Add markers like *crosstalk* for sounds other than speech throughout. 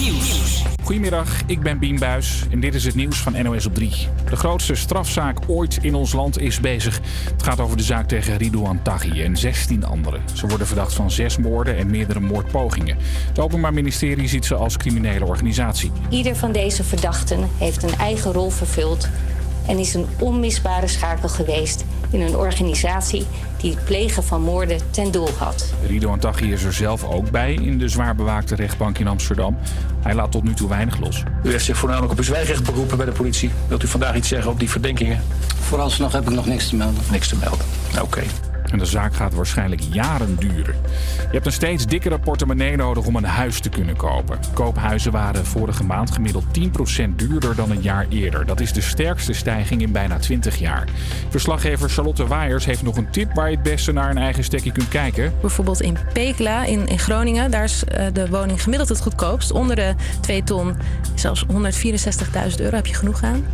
Nieuws. Goedemiddag, ik ben Bien Buis en dit is het nieuws van NOS op 3. De grootste strafzaak ooit in ons land is bezig. Het gaat over de zaak tegen Ridouan Taghi en 16 anderen. Ze worden verdacht van zes moorden en meerdere moordpogingen. Het Openbaar Ministerie ziet ze als criminele organisatie. Ieder van deze verdachten heeft een eigen rol vervuld en is een onmisbare schakel geweest in een organisatie die het plegen van moorden ten doel had. Ridouan Taghi is er zelf ook bij in de zwaar bewaakte rechtbank in Amsterdam. Hij laat tot nu toe weinig los. U heeft zich voornamelijk op uw zwijgrecht beroepen bij de politie. Wilt u vandaag iets zeggen op die verdenkingen? Vooralsnog heb ik nog niks te melden. Niks te melden. Oké. En de zaak gaat waarschijnlijk jaren duren. Je hebt een steeds dikkere portemonnee nodig om een huis te kunnen kopen. Koophuizen waren vorige maand gemiddeld 10% duurder dan een jaar eerder. Dat is de sterkste stijging in bijna 20 jaar. Verslaggever Charlotte Waaiers heeft nog een tip waar je het beste naar een eigen stekje kunt kijken. Bijvoorbeeld in Pekela in, in Groningen, daar is uh, de woning gemiddeld het goedkoopst. Onder de 2 ton, zelfs 164.000 euro heb je genoeg aan.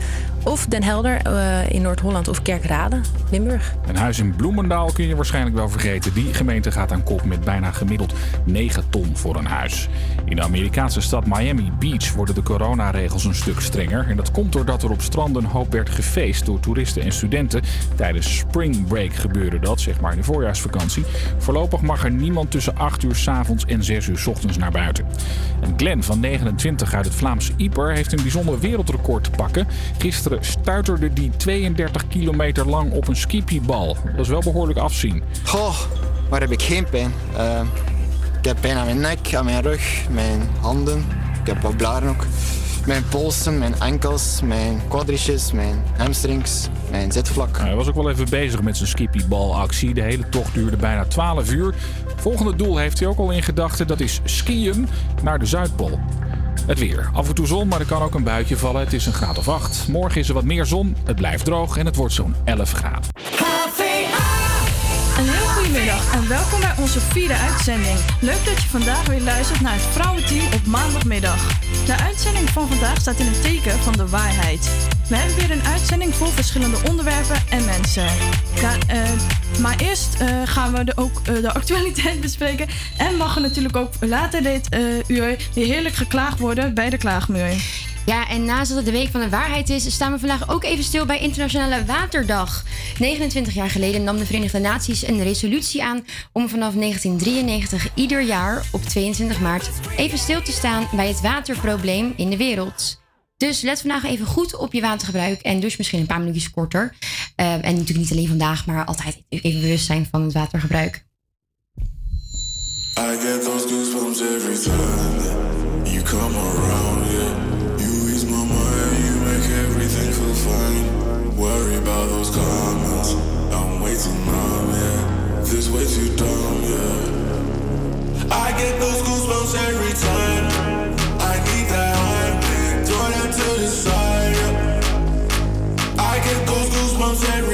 Of Den Helder uh, in Noord-Holland of Kerkrade, Limburg. Een huis in Bloemendaal kun je waarschijnlijk wel vergeten. Die gemeente gaat aan kop met bijna gemiddeld 9 ton voor een huis. In de Amerikaanse stad Miami Beach worden de coronaregels een stuk strenger. En dat komt doordat er op stranden een hoop werd gefeest door toeristen en studenten. Tijdens spring break gebeurde dat, zeg maar in de voorjaarsvakantie. Voorlopig mag er niemand tussen 8 uur s avonds en 6 uur s ochtends naar buiten. En Glenn van 29 uit het Vlaamse Ieper heeft een bijzonder wereldrecord te pakken. Gisteren stuiterde die 32 kilometer lang op een skipiebal. Dat is wel behoorlijk afzien. Goh, waar heb ik geen pijn? Uh, ik heb pijn aan mijn nek, aan mijn rug, mijn handen. Ik heb wat blaren ook. Mijn polsen, mijn enkels, mijn quadrices, mijn hamstrings, mijn zitvlak. Hij was ook wel even bezig met zijn skippiebalactie. De hele tocht duurde bijna 12 uur. Volgende doel heeft hij ook al in gedachten. Dat is skiën naar de Zuidpool. Het weer. Af en toe zon, maar er kan ook een buitje vallen. Het is een graad of 8. Morgen is er wat meer zon, het blijft droog en het wordt zo'n 11 graden. Goedemiddag en welkom bij onze vierde uitzending. Leuk dat je vandaag weer luistert naar het Vrouwenteam op maandagmiddag. De uitzending van vandaag staat in het teken van de waarheid. We hebben weer een uitzending vol verschillende onderwerpen en mensen. Uh, maar eerst uh, gaan we de, ook uh, de actualiteit *laughs* bespreken. En mag er natuurlijk ook later dit uur weer heerlijk geklaagd worden bij de klaagmuur. Ja, en naast dat het de Week van de Waarheid is, staan we vandaag ook even stil bij Internationale Waterdag. 29 jaar geleden nam de Verenigde Naties een resolutie aan om vanaf 1993 ieder jaar op 22 maart even stil te staan bij het waterprobleem in de wereld. Dus let vandaag even goed op je watergebruik en dus misschien een paar minuutjes korter. Uh, en natuurlijk niet alleen vandaag, maar altijd even bewust zijn van het watergebruik. I get those goosebumps every time you come around. Worry about those comments, I'm way too numb, yeah. This way too dumb, yeah. I get those goosebumps every time. I need that high, throw that to the side. Yeah. I get those goosebumps every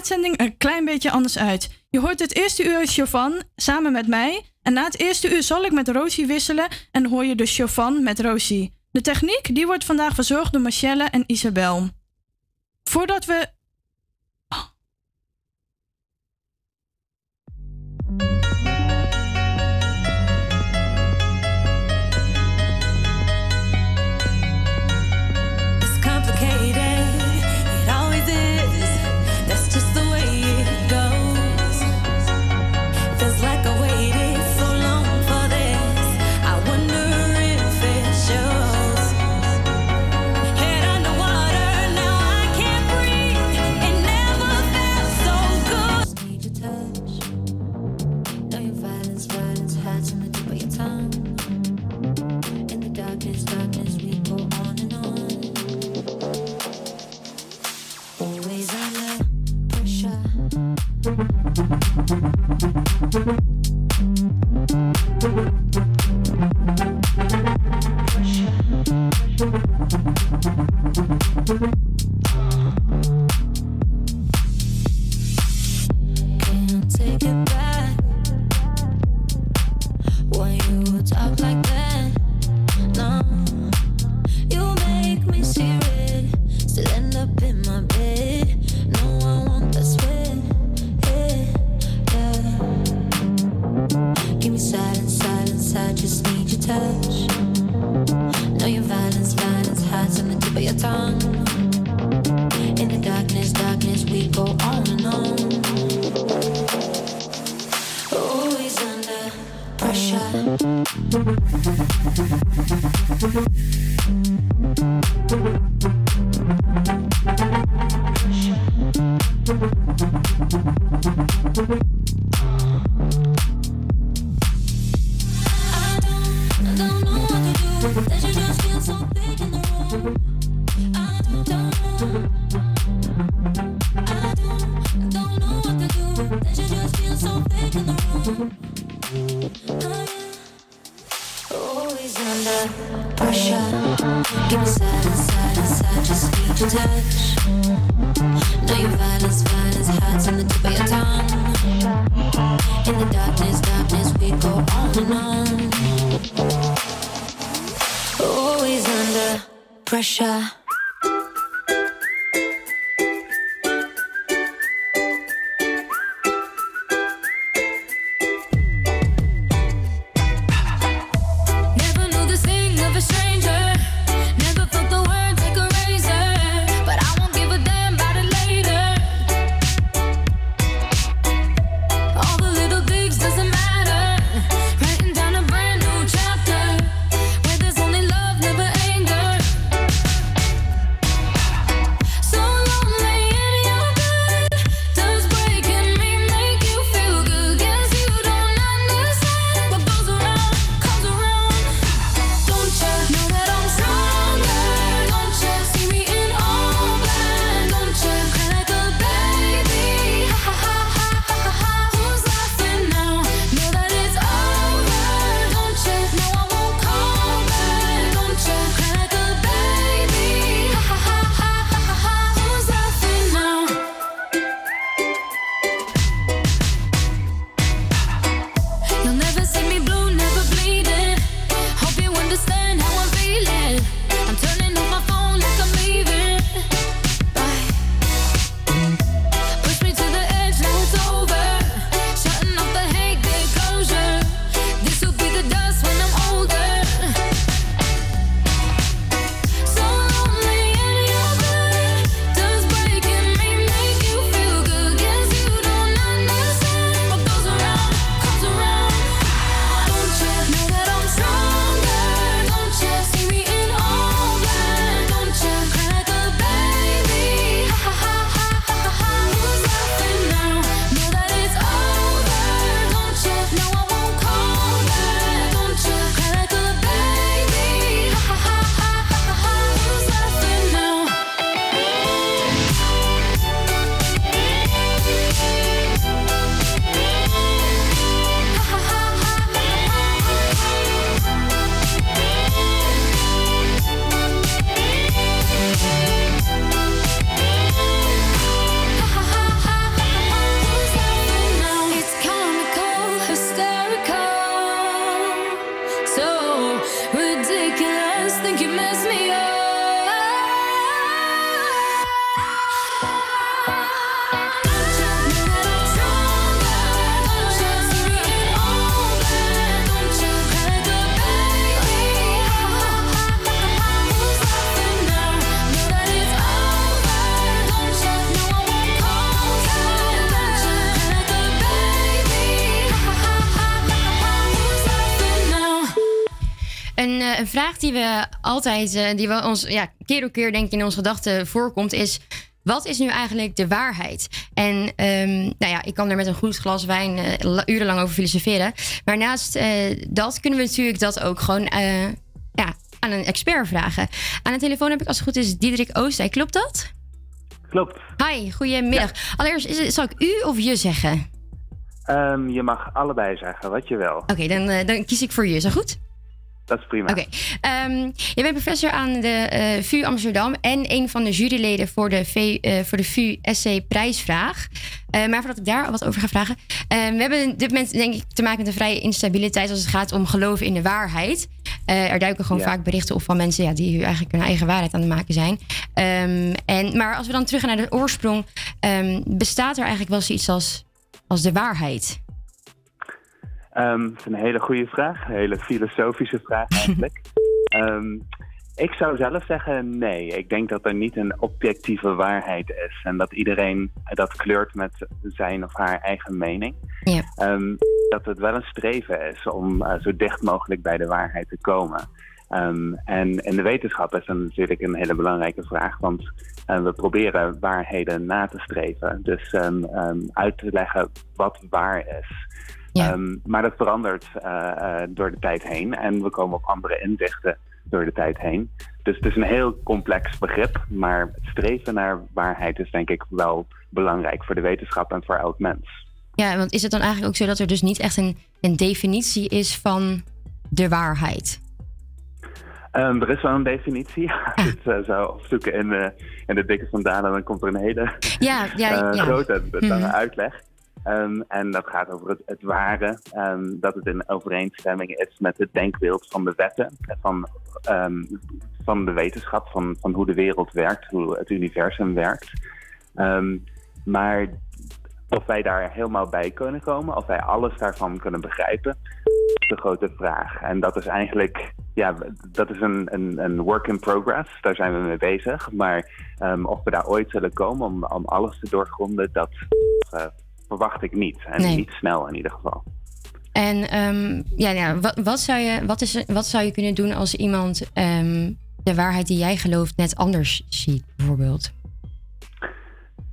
uitzending een klein beetje anders uit. Je hoort het eerste uur Chauvin samen met mij. En na het eerste uur zal ik met Rosie wisselen en hoor je dus Chauvin met Rosie. De techniek die wordt vandaag verzorgd door Michelle en Isabel. Voordat we Thank you. Een, eh, een vraag die we altijd, eh, die we ons ja, keer op keer denk ik in onze gedachten voorkomt, is. Wat is nu eigenlijk de waarheid? En ehm, nou ja, ik kan er met een goed glas wijn eh, la- urenlang over filosoferen. Maar naast dat kunnen we natuurlijk dat ook gewoon ja, aan een expert vragen. Aan de telefoon heb ik als het goed is Diederik Oostdijk. Klopt dat? Klopt. Hi, goedemiddag. Allereerst, is het, zal ik u of je zeggen? Ehm, je mag allebei zeggen wat je wil. Oké, dan, dan kies ik voor je. Is dat goed? Dat is prima. Oké. Ehm, je bent professor aan de eh, VU Amsterdam en een van de juryleden voor de, V, eh, voor de VU SC Prijsvraag. Eh, maar voordat ik daar wat over ga vragen. eh, we hebben op dit moment denk ik te maken met een vrije instabiliteit als het gaat om geloven in de waarheid. Er duiken gewoon Ja. vaak berichten op van mensen ja, die eigenlijk hun eigen waarheid aan het maken zijn. Ehm, en, maar als we dan terug gaan naar de oorsprong, ehm, bestaat er eigenlijk wel zoiets als, als de waarheid? Ehm, dat is een hele goede vraag. Een hele filosofische vraag *laughs* eigenlijk. Ehm, ik zou zelf zeggen nee. Ik denk dat er niet een objectieve waarheid is. En dat iedereen dat kleurt met zijn of haar eigen mening. Ja. Ehm, dat het wel een streven is om eh, zo dicht mogelijk bij de waarheid te komen. Ehm, en in de wetenschap is dat natuurlijk een hele belangrijke vraag, want eh, we proberen waarheden na te streven. Dus ehm, ehm, uit te leggen wat waar is. Ehm, maar dat verandert eh, eh, door de tijd heen en we komen op andere inzichten door de tijd heen. Dus het is een heel complex begrip, maar het streven naar waarheid is denk ik wel belangrijk voor de wetenschap en voor elk mens. Ja, want is het dan eigenlijk ook zo dat er dus niet echt een, een definitie is van de waarheid? Ehm, er is wel een definitie. Als *laughs* je het eh, zou opzoeken in, de in de dikke vandalen, dan komt er een hele Ja, ja, *laughs* ja. grote lange Mhm. uitleg. Ehm, en dat gaat over het, het ware, ehm, dat het in overeenstemming is met het denkbeeld van de wetten, van, ehm, van de wetenschap, van, van hoe de wereld werkt, hoe het universum werkt. Maar of wij daar helemaal bij kunnen komen, of wij alles daarvan kunnen begrijpen, is de grote vraag. En dat is eigenlijk, ja, dat is een, een, een work in progress. Daar zijn we mee bezig. Maar of we daar ooit zullen komen om, om alles te doorgronden, dat eh, verwacht ik niet. En Nee. niet snel in ieder geval. En ehm, ja, ja wat, wat, zou je, wat, is, wat zou je kunnen doen als iemand ehm, de waarheid die jij gelooft net anders ziet, bijvoorbeeld?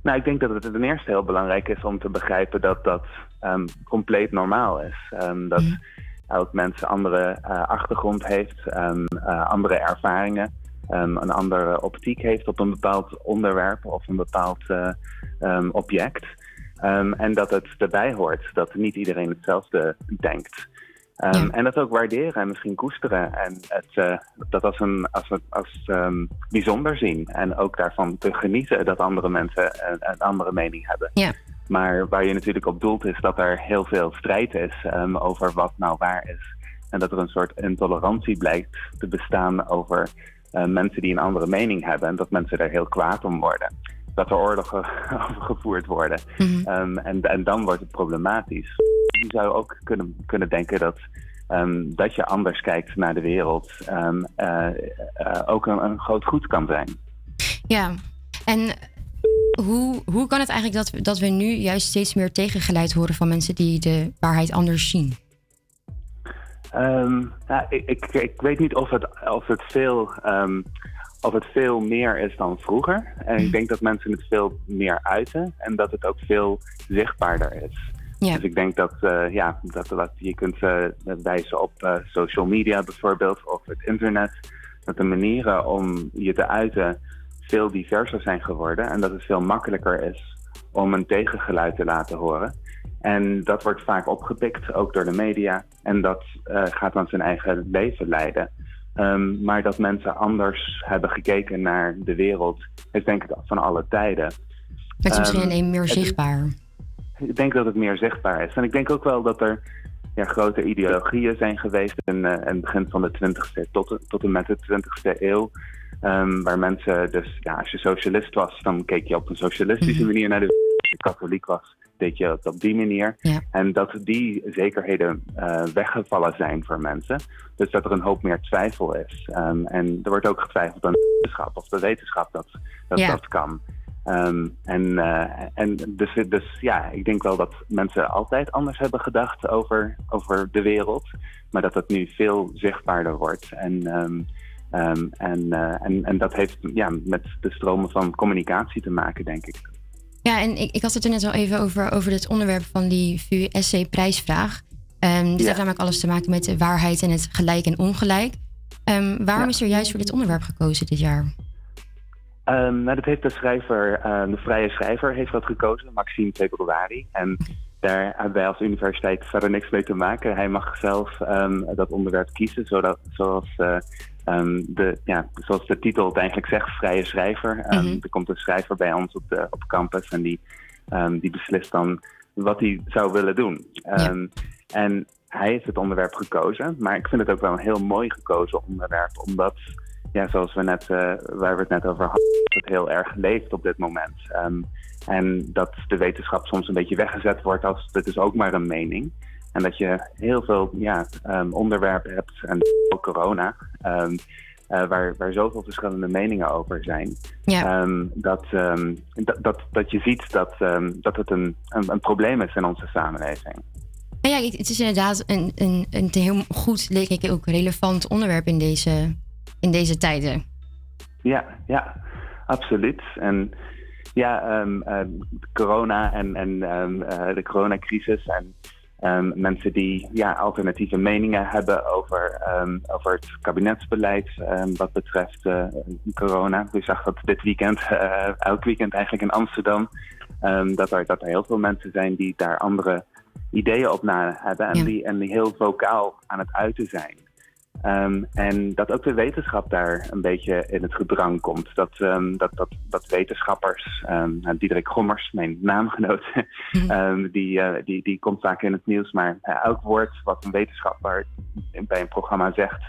Nou, ik denk dat het ten eerste heel belangrijk is om te begrijpen dat dat ehm, compleet normaal is. Dat elk mens een andere eh, achtergrond heeft, eh, andere ervaringen, een andere optiek heeft op een bepaald onderwerp of een bepaald eh, object. Ehm, en dat het erbij hoort dat niet iedereen hetzelfde denkt. Ehm, En dat ook waarderen en misschien koesteren. En het, eh, dat als een, als, een- als ehm, bijzonder zien. En ook daarvan te genieten dat andere mensen een, een andere mening hebben. Ja. Maar waar je natuurlijk op doelt is dat er heel veel strijd is over wat nou waar is. En dat er een soort intolerantie blijkt te bestaan over eh, mensen die een andere mening hebben. En dat mensen daar heel kwaad om worden. Dat er oorlogen *laughs* over gevoerd worden. Ehm, en, en dan wordt het problematisch. Je zou ook kunnen, kunnen denken dat, ehm, dat je anders kijkt naar de wereld ehm, eh, eh, ook een, een groot goed kan zijn. Ja, en hoe, hoe kan het eigenlijk dat we, dat we nu juist steeds meer tegengeleid horen van mensen die de waarheid anders zien? Ja, ik, ik, ik weet niet of het, of, het veel, of het veel meer is dan vroeger. En ik denk dat mensen het veel meer uiten en dat het ook veel zichtbaarder is. Ja. Dus ik denk dat, eh, ja, dat, dat je kunt eh, wijzen op eh, social media bijvoorbeeld of het internet. Dat de manieren om je te uiten veel diverser zijn geworden en dat het veel makkelijker is om een tegengeluid te laten horen. En dat wordt vaak opgepikt, ook door de media. En dat gaat dan zijn eigen leven leiden. Ehm, maar dat mensen anders hebben gekeken naar de wereld, is denk ik van alle tijden. Het is misschien Ehm, alleen meer het zichtbaar. ik denk dat het meer zichtbaar is. En ik denk ook wel dat er ja, grote ideologieën zijn geweest in, eh, in het begin van de 20e tot, tot en met de 20e eeuw. Ehm, waar mensen dus, ja, als je socialist was, dan keek je op een socialistische manier naar de wereld. Als je katholiek was, deed je het op die manier. Ja. En dat die zekerheden eh, weggevallen zijn voor mensen. Dus dat er een hoop meer twijfel is. Ehm, en er wordt ook getwijfeld aan de wetenschap of de wetenschap dat dat, Ja. dat kan. Ehm, en eh, en dus, dus ja, ik denk wel dat mensen altijd anders hebben gedacht over, over de wereld. Maar dat het nu veel zichtbaarder wordt. En, ehm, en, eh, en, en dat heeft ja, met de stromen van communicatie te maken, denk ik. Ja, en ik, ik had het er net al even over, over het onderwerp van die VU-SC-prijsvraag. Um, dit Ja. heeft namelijk alles te maken met de waarheid en het gelijk en ongelijk. Ehm, waarom Ja. is er juist voor dit onderwerp gekozen dit jaar? Ehm, nou, dat heeft de schrijver, de vrije schrijver heeft dat gekozen, Maxime Februari. En daar hebben wij als universiteit verder niks mee te maken. Hij mag zelf ehm, dat onderwerp kiezen, zodat, zoals, eh, ehm, de, ja, zoals de titel het eigenlijk zegt, vrije schrijver. Ehm, Mhm. Er komt een schrijver bij ons op, de, op campus en die, ehm, die beslist dan wat hij zou willen doen. En hij heeft het onderwerp gekozen, maar ik vind het ook wel een heel mooi gekozen onderwerp, omdat ja, zoals we net, eh, waar we het net over hadden, het heel erg leeft op dit moment. En dat de wetenschap soms een beetje weggezet wordt als dit is ook maar een mening. En dat je heel veel ja, ehm, onderwerpen hebt, en ook corona, eh, waar, waar zoveel verschillende meningen over zijn. Ehm, dat, dat, dat, dat je ziet dat, dat het een, een, een probleem is in onze samenleving. Ja, het is inderdaad een, een, een heel goed, denk ik, ook relevant onderwerp in deze, in deze tijden. Ja, ja, absoluut. En ja, corona en, en eh, de coronacrisis en ehm, mensen die ja, alternatieve meningen hebben over, ehm, over het kabinetsbeleid ehm, wat betreft eh, corona. Je zag dat dit weekend, *laughs* eh, elk weekend eigenlijk in Amsterdam, dat, er, dat er heel veel mensen zijn die daar andere ideeën op na hebben en, Ja. die, en die heel vocaal aan het uiten zijn. Ehm, en dat ook de wetenschap daar een beetje in het gedrang komt. Dat, ehm, dat, dat, dat wetenschappers, ehm nou, Diederik Gommers, mijn naamgenoot, *laughs* ehm, die, eh, die, die komt vaak in het nieuws. Maar eh, elk woord wat een wetenschapper bij een programma zegt,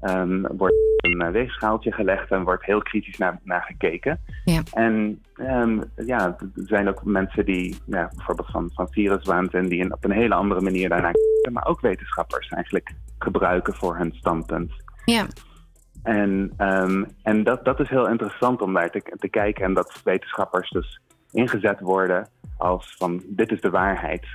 ehm, wordt een eh, weegschaaltje gelegd en wordt heel kritisch naar, naar gekeken. Ja. En ehm, ja, er zijn ook mensen die, ja, bijvoorbeeld van, van viruswaanzin, die in- op een hele andere manier daarnaar kijken, maar ook wetenschappers eigenlijk gebruiken voor hun standpunt. Ja. En, ehm, en dat, dat is heel interessant om naar te, te kijken en dat wetenschappers dus ingezet worden als van dit is de waarheid.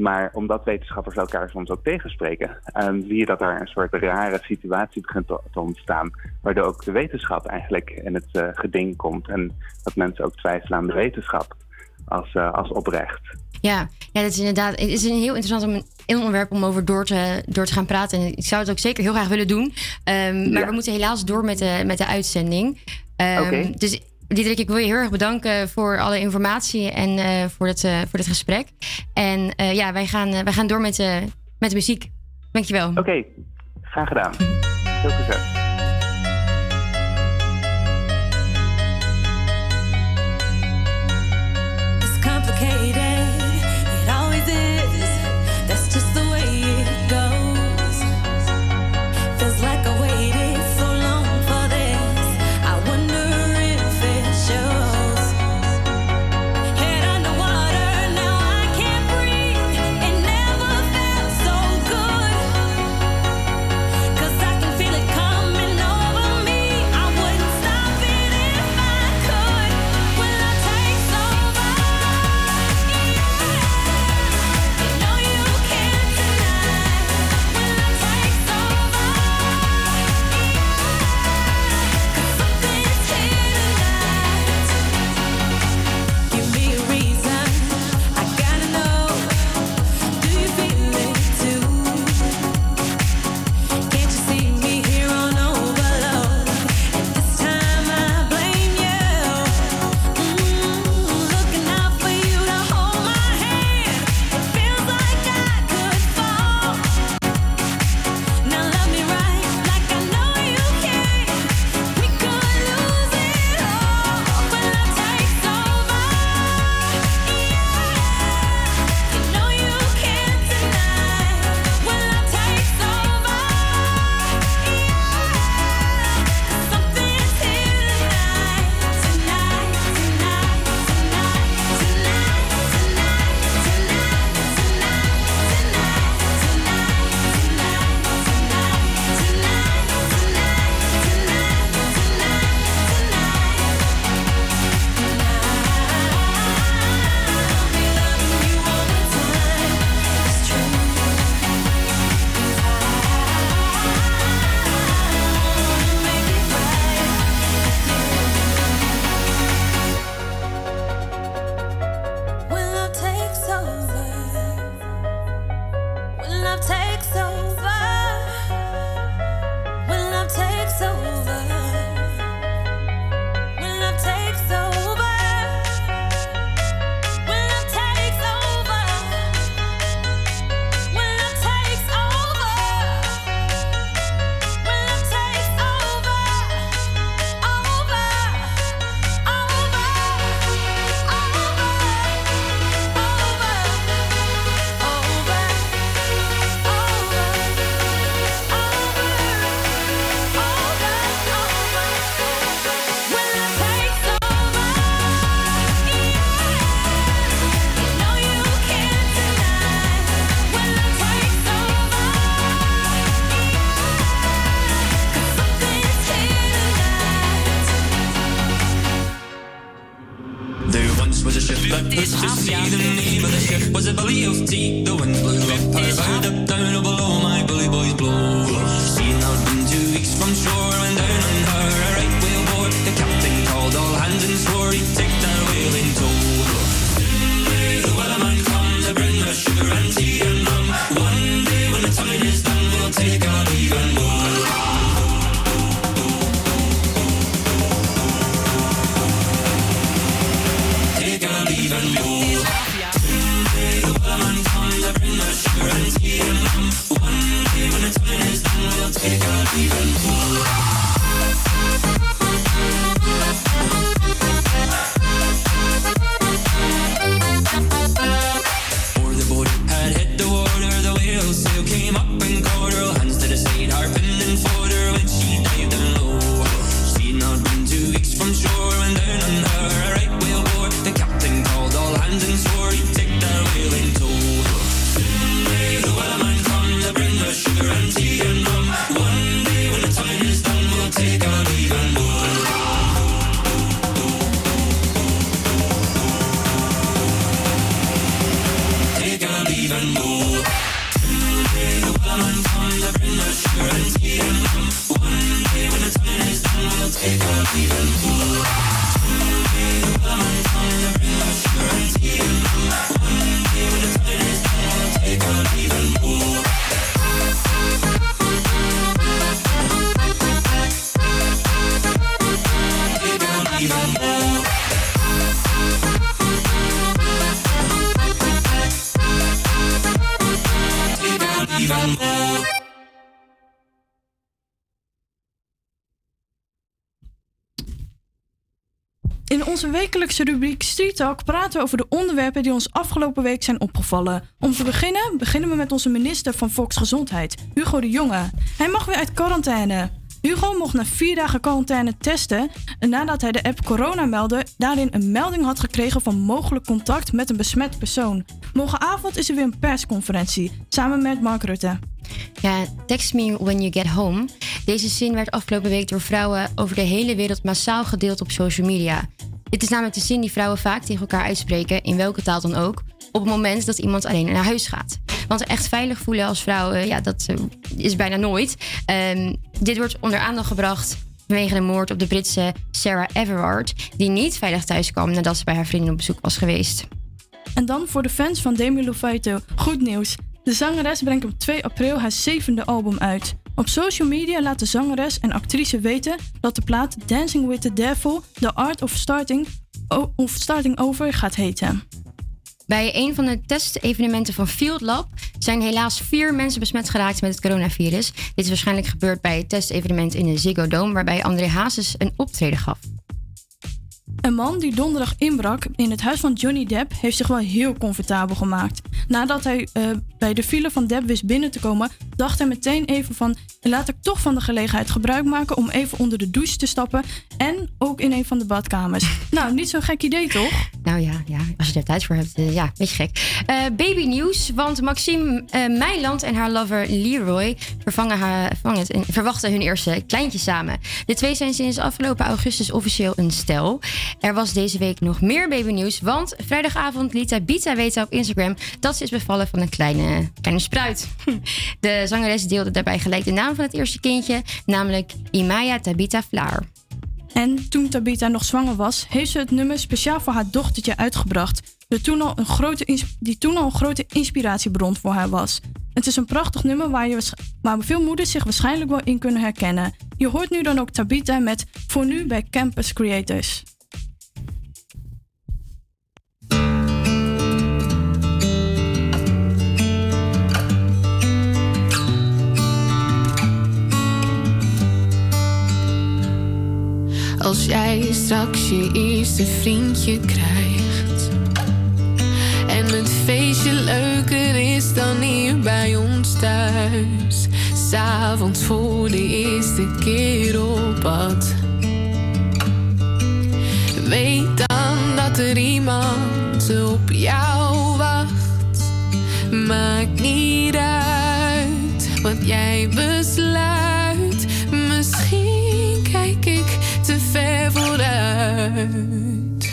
Maar omdat wetenschappers elkaar soms ook tegenspreken, ehm, zie je dat er een soort rare situatie begint te, te ontstaan. Waardoor ook de wetenschap eigenlijk in het eh, geding komt. En dat mensen ook twijfelen aan de wetenschap als, eh, als oprecht. Ja, ja, dat is inderdaad. Het is een heel interessant om een onderwerp om over door te, door te gaan praten. En ik zou het ook zeker heel graag willen doen. Ehm, Maar Ja. we moeten helaas door met de, met de uitzending. Oké. Dus Diederik, ik wil je heel erg bedanken voor alle informatie en eh, voor, het, eh, voor dit gesprek. En eh, ja, wij gaan, wij gaan door met, met de muziek. Dankjewel. Oké, graag gedaan. Veel succes. Up her wekelijkse rubriek Street Talk praten we over de onderwerpen die ons afgelopen week zijn opgevallen. Om te beginnen beginnen we met onze minister van Volksgezondheid, Hugo de Jonge. Hij mag weer uit quarantaine. Hugo mocht na vier dagen quarantaine testen en nadat hij de app corona meldde, daarin een melding had gekregen van mogelijk contact met een besmet persoon. Morgenavond is er weer een persconferentie, samen met Mark Rutte. Ja, text me when you get home. Deze zin werd afgelopen week door vrouwen over de hele wereld massaal gedeeld op social media. Dit is namelijk de zin die vrouwen vaak tegen elkaar uitspreken, in welke taal dan ook, op het moment dat iemand alleen naar huis gaat. Want echt veilig voelen als vrouw, eh, ja, dat eh, is bijna nooit. Ehm, dit wordt onder aandacht gebracht vanwege de moord op de Britse Sarah Everard, die niet veilig thuis kwam nadat ze bij haar vriendin op bezoek was geweest. En dan voor de fans van Demi Lovato, goed nieuws. De zangeres brengt op 2 april haar zevende album uit. Op social media laat de zangeres en actrice weten dat de plaat Dancing with the Devil The Art of Starting, of starting Over gaat heten. Bij een van de testevenementen van Field Lab zijn helaas vier mensen besmet geraakt met het coronavirus. Dit is waarschijnlijk gebeurd bij het testevenement in de Ziggo Dome, waarbij André Hazes een optreden gaf. Een man die donderdag inbrak in het huis van Johnny Depp heeft zich wel heel comfortabel gemaakt. Nadat hij eh, bij de file van Depp wist binnen te komen, dacht hij meteen even van laat ik toch van de gelegenheid gebruik maken om even onder de douche te stappen en ook in een van de badkamers. *laughs* nou, niet zo'n gek idee toch? Nou ja, ja als je er tijd voor hebt, eh, ja, beetje gek. Eh baby nieuws, want Maxime Meiland en haar lover Leroy vervangen haar, verwachten hun eerste kleintje samen. De twee zijn sinds afgelopen augustus officieel een stel. Er was deze week nog meer babynieuws, want vrijdagavond liet Tabita weten op Instagram dat ze is bevallen van een kleine, kleine spruit. *laughs* De zangeres deelde daarbij gelijk de naam van het eerste kindje, namelijk Imaya Tabita Vlaar. En toen Tabitha nog zwanger was, heeft ze het nummer speciaal voor haar dochtertje uitgebracht. De toen al een grote die toen al een grote inspiratiebron voor haar was. Het is een prachtig nummer waar, je, waar veel moeders zich waarschijnlijk wel in kunnen herkennen. Je hoort nu dan ook Tabitha met Voor nu bij Campus Creators. Als jij straks je eerste vriendje krijgt. En het feestje leuker is dan hier bij ons thuis. S'avonds voor de eerste keer op pad. Weet dan dat er iemand op jou wacht. Maakt niet uit wat jij besluit.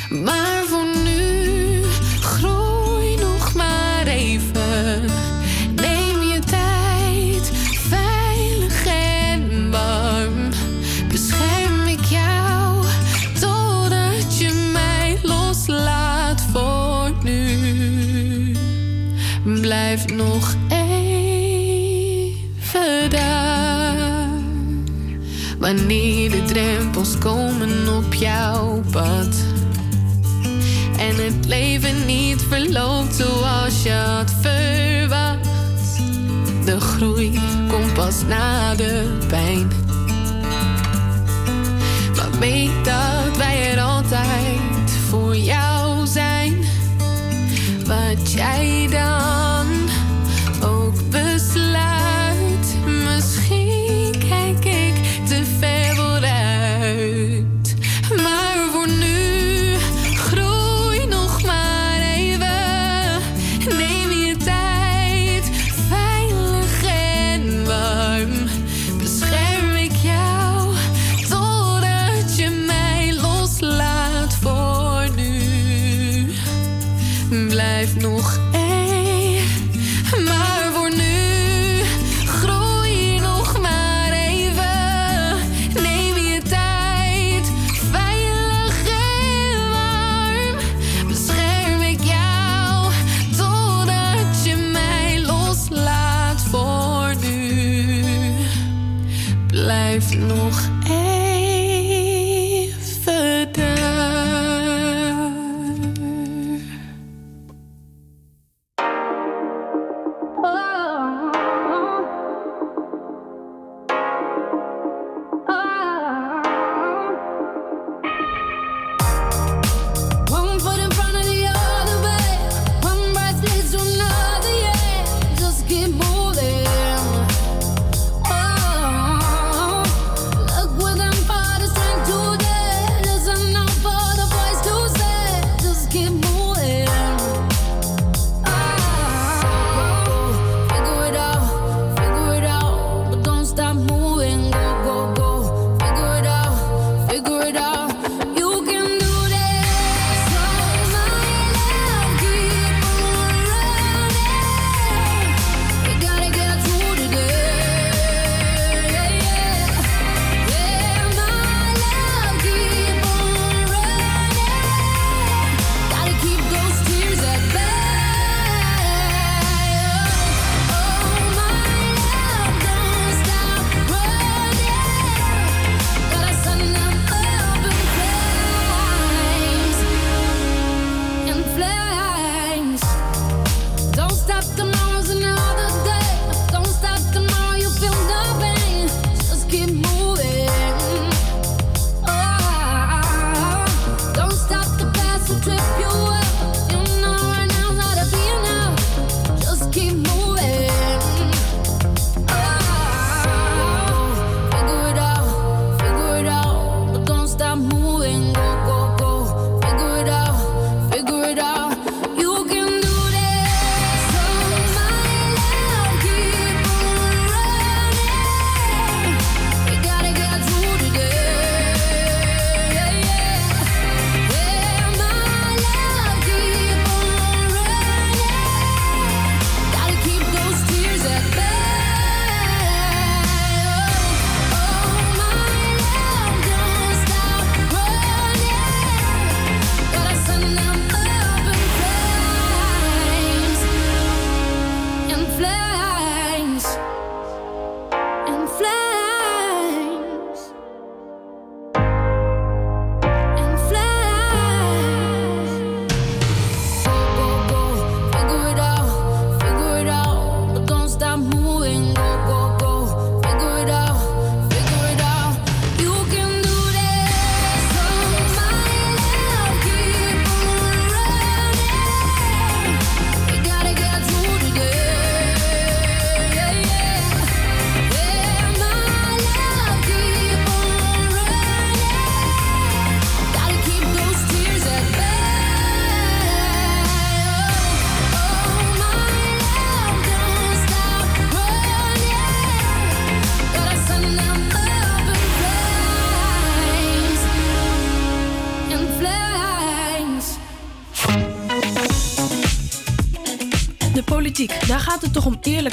Maar voor nu groei nog maar even. Neem je tijd, veilig en warm. Bescherm ik jou totdat je mij loslaat voor nu. Blijf nog even daar. Wanneer drempels komen op jouw pad. En het leven niet verloopt zoals je had verwacht. De groei komt pas na de pijn. Maar weet dat wij er altijd voor jou zijn. Wat jij dan.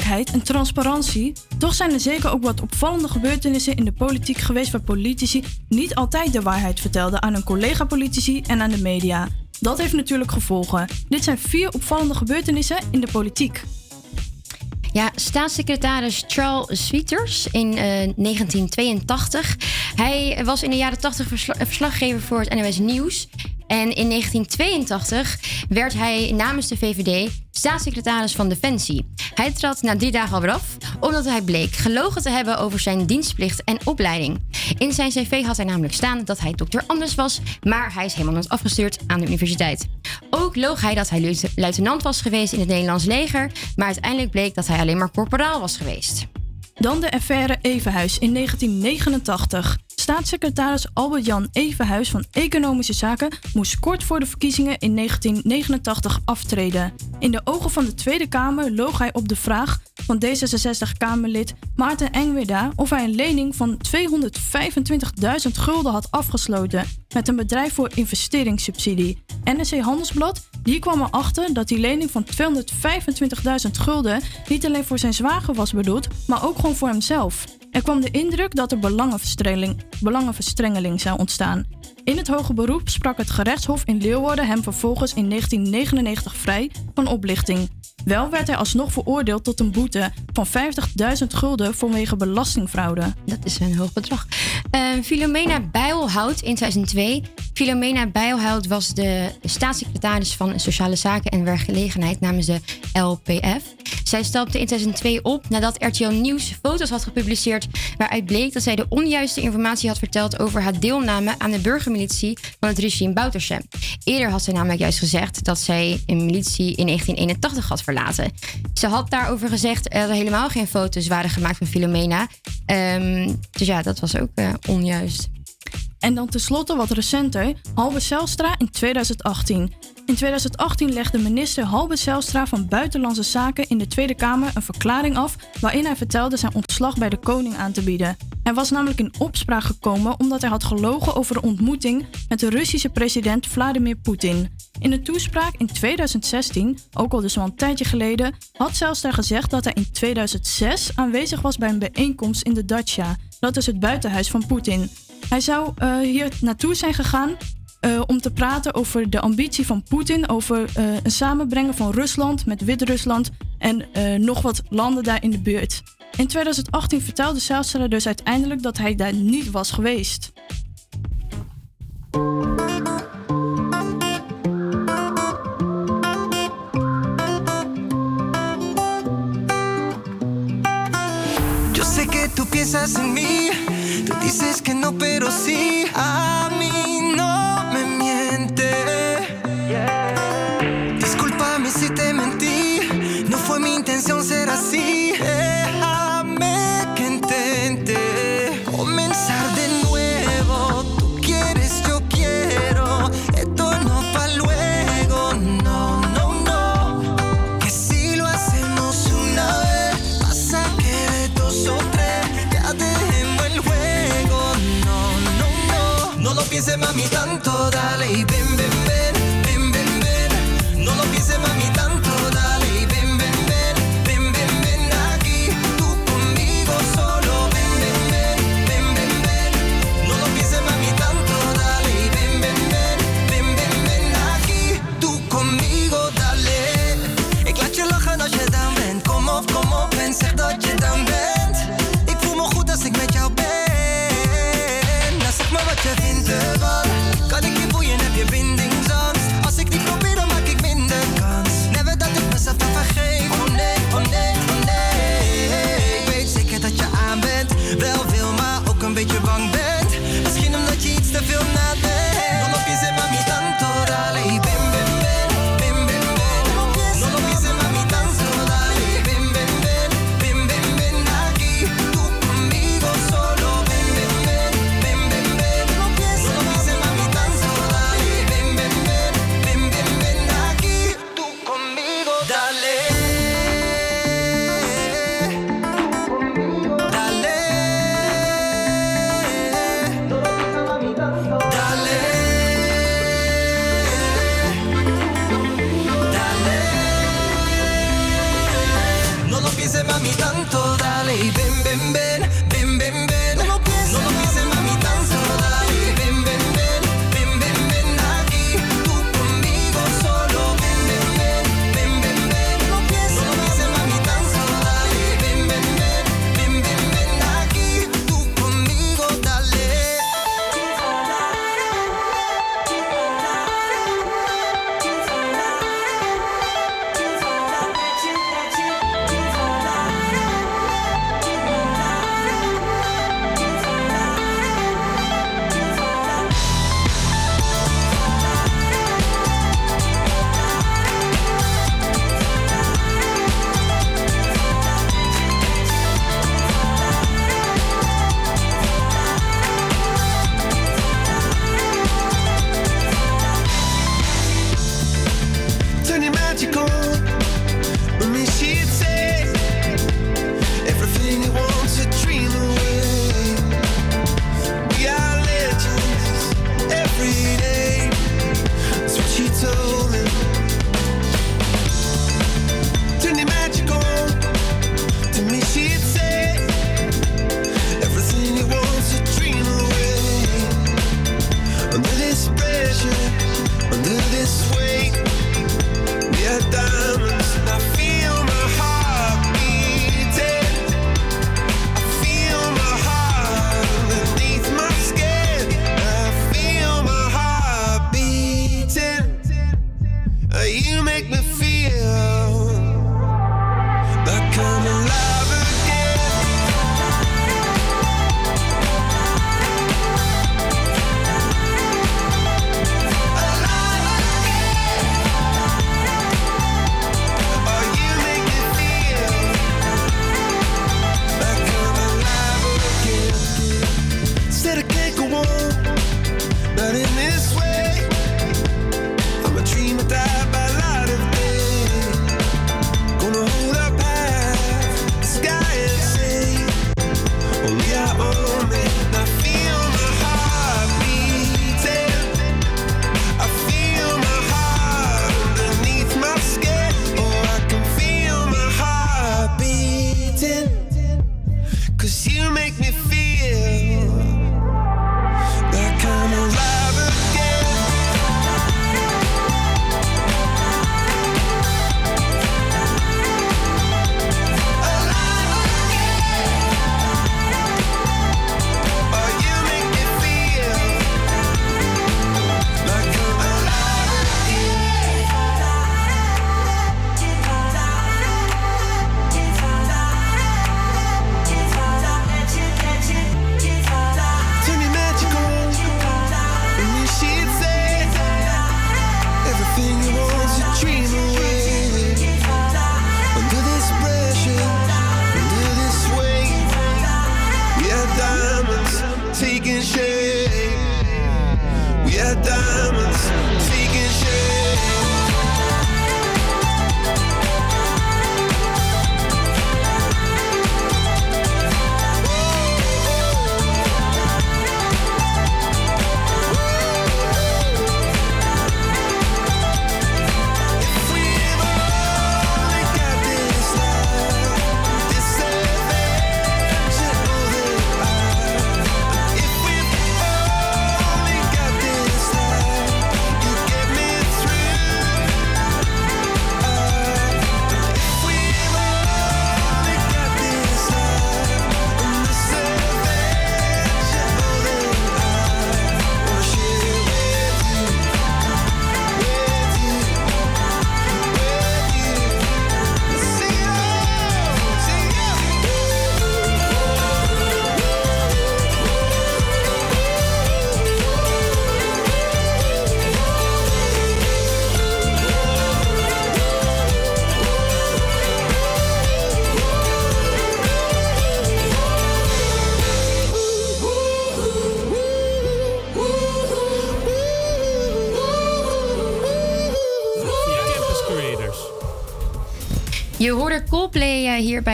en transparantie. Toch zijn er zeker ook wat opvallende gebeurtenissen in de politiek geweest waar politici niet altijd de waarheid vertelden aan hun collega-politici en aan de media. Dat heeft natuurlijk gevolgen. Dit zijn vier opvallende gebeurtenissen in de politiek. Ja, staatssecretaris Charles Sweeters in eh, 1982. Hij was in de jaren 80 verslaggever voor het NOS Nieuws. En in 1982 werd hij namens de VVD staatssecretaris van Defensie. Hij trad na drie dagen alweer af, omdat hij bleek gelogen te hebben over zijn dienstplicht en opleiding. In zijn cv had hij namelijk staan dat hij dokter Anders was, maar hij is helemaal nooit afgestuurd aan de universiteit. Ook loog hij dat hij luite- luitenant was geweest in het Nederlands leger, maar uiteindelijk bleek dat hij alleen maar corporaal was geweest. Dan de affaire Evenhuis in 1989. Staatssecretaris Albert-Jan Evenhuis van Economische Zaken moest kort voor de verkiezingen in 1989 aftreden. In de ogen van de Tweede Kamer loog hij op de vraag van D66-Kamerlid Maarten Engweda of hij een lening van 225.000 gulden had afgesloten met een bedrijf voor investeringssubsidie. NRC Handelsblad die kwam erachter dat die lening van 225.000 gulden niet alleen voor zijn zwager was bedoeld, maar ook gewoon voor hemzelf. Er kwam de indruk dat er belangenverstrengeling, zou ontstaan. In het hoge beroep sprak het gerechtshof in Leeuwarden hem vervolgens in 1999 vrij van oplichting. Wel werd hij alsnog veroordeeld tot een boete van 50.000 gulden vanwege belastingfraude. Dat is een hoog bedrag. Eh, Filomena Bijlhout in 2002. Filomena Bijlhout was de staatssecretaris van Sociale Zaken en Werkgelegenheid namens de LPF. Zij stapte in 2002 op nadat RTL Nieuws foto's had gepubliceerd waaruit bleek dat zij de onjuiste informatie had verteld over haar deelname aan de burgermilitie van het regime Bouterse. Eerder had zij namelijk juist gezegd dat zij een militie in 1981 had verlaten. Ze had daarover gezegd dat er helemaal geen foto's waren gemaakt van Filomena. Ehm, dus ja, dat was ook eh, onjuist. En dan tenslotte wat recenter, Halbe Zijlstra in 2018. In 2018 legde minister Halbe Zijlstra van Buitenlandse Zaken in de Tweede Kamer een verklaring af waarin hij vertelde zijn ontslag bij de koning aan te bieden. Hij was namelijk in opspraak gekomen omdat hij had gelogen over een ontmoeting met de Russische president Vladimir Poetin. In een toespraak in 2016, ook al dus al een tijdje geleden, had Zijlstra gezegd dat hij in 2006 aanwezig was bij een bijeenkomst in de Dacia. Dat is het buitenhuis van Poetin. Hij zou eh, hier naartoe zijn gegaan eh, om te praten over de ambitie van Poetin, over eh, een samenbrengen van Rusland met Wit-Rusland en eh, nog wat landen daar in de buurt. In 2018 vertelde Zijlstra dus uiteindelijk dat hij daar niet was geweest. Yo sé que tú piensas en mí, tú dices que no, pero sí, mami, tanto, dale y ven, ven, ven, ven, ven,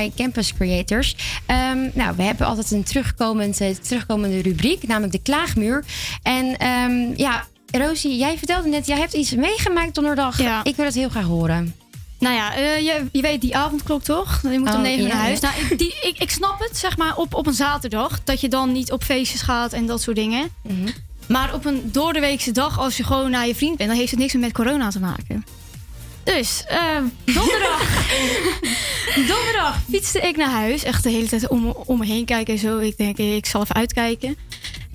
bij Campus Creators. Ehm, nou, we hebben altijd een terugkomend, terugkomende rubriek, namelijk de klaagmuur. En ehm, ja, Rosie, jij vertelde net, jij hebt iets meegemaakt donderdag. Ik wil het heel graag horen. Nou ja, eh, je, je weet die avondklok toch? Je moet om Oh, negen uur ja, naar huis. ja. Nou, ik, die, ik, ik snap het, zeg maar, op, op een zaterdag. Dat je dan niet op feestjes gaat en dat soort dingen. Mhm. Maar op een doordeweekse dag, als je gewoon naar je vriend bent... dan heeft het niks meer met corona te maken. Dus, eh, donderdag. *laughs* donderdag fietste ik naar huis. Echt de hele tijd om, om me heen kijken en zo. Ik denk, eh, ik zal even uitkijken.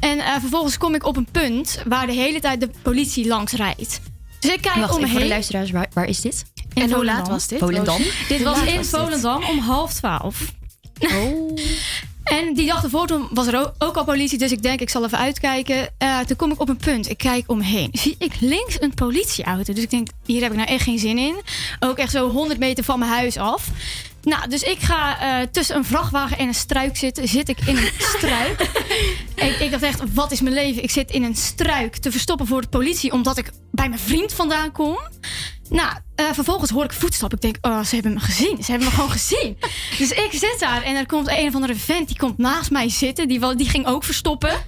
En eh, vervolgens kom ik op een punt waar de hele tijd de politie langs rijdt. Dus ik kijk Wacht om me even voor de heen. luisteraars, waar, waar is dit? In En hoe laat was dit? Volendam? Dit was in was dit? Volendam om half twaalf. Oh. *laughs* En die dag ervoor was er ook, ook al politie, dus ik denk ik zal even uitkijken. Eh, toen kom ik op een punt, ik kijk omheen. Zie ik links een politieauto. Dus ik denk, hier heb ik nou echt geen zin in. Ook echt zo 100 meter van mijn huis af. Nou, dus ik ga eh, tussen een vrachtwagen en een struik zitten. Zit ik in een *laughs* struik. ik, ik dacht echt, wat is mijn leven? Ik zit in een struik te verstoppen voor de politie... omdat ik bij mijn vriend vandaan kom. Nou, eh, vervolgens hoor ik voetstappen. Ik denk, oh, ze hebben me gezien. Ze hebben me gewoon gezien. *laughs* Dus ik zit daar en er komt een of andere vent... die komt naast mij zitten. Die, die ging ook verstoppen. *laughs*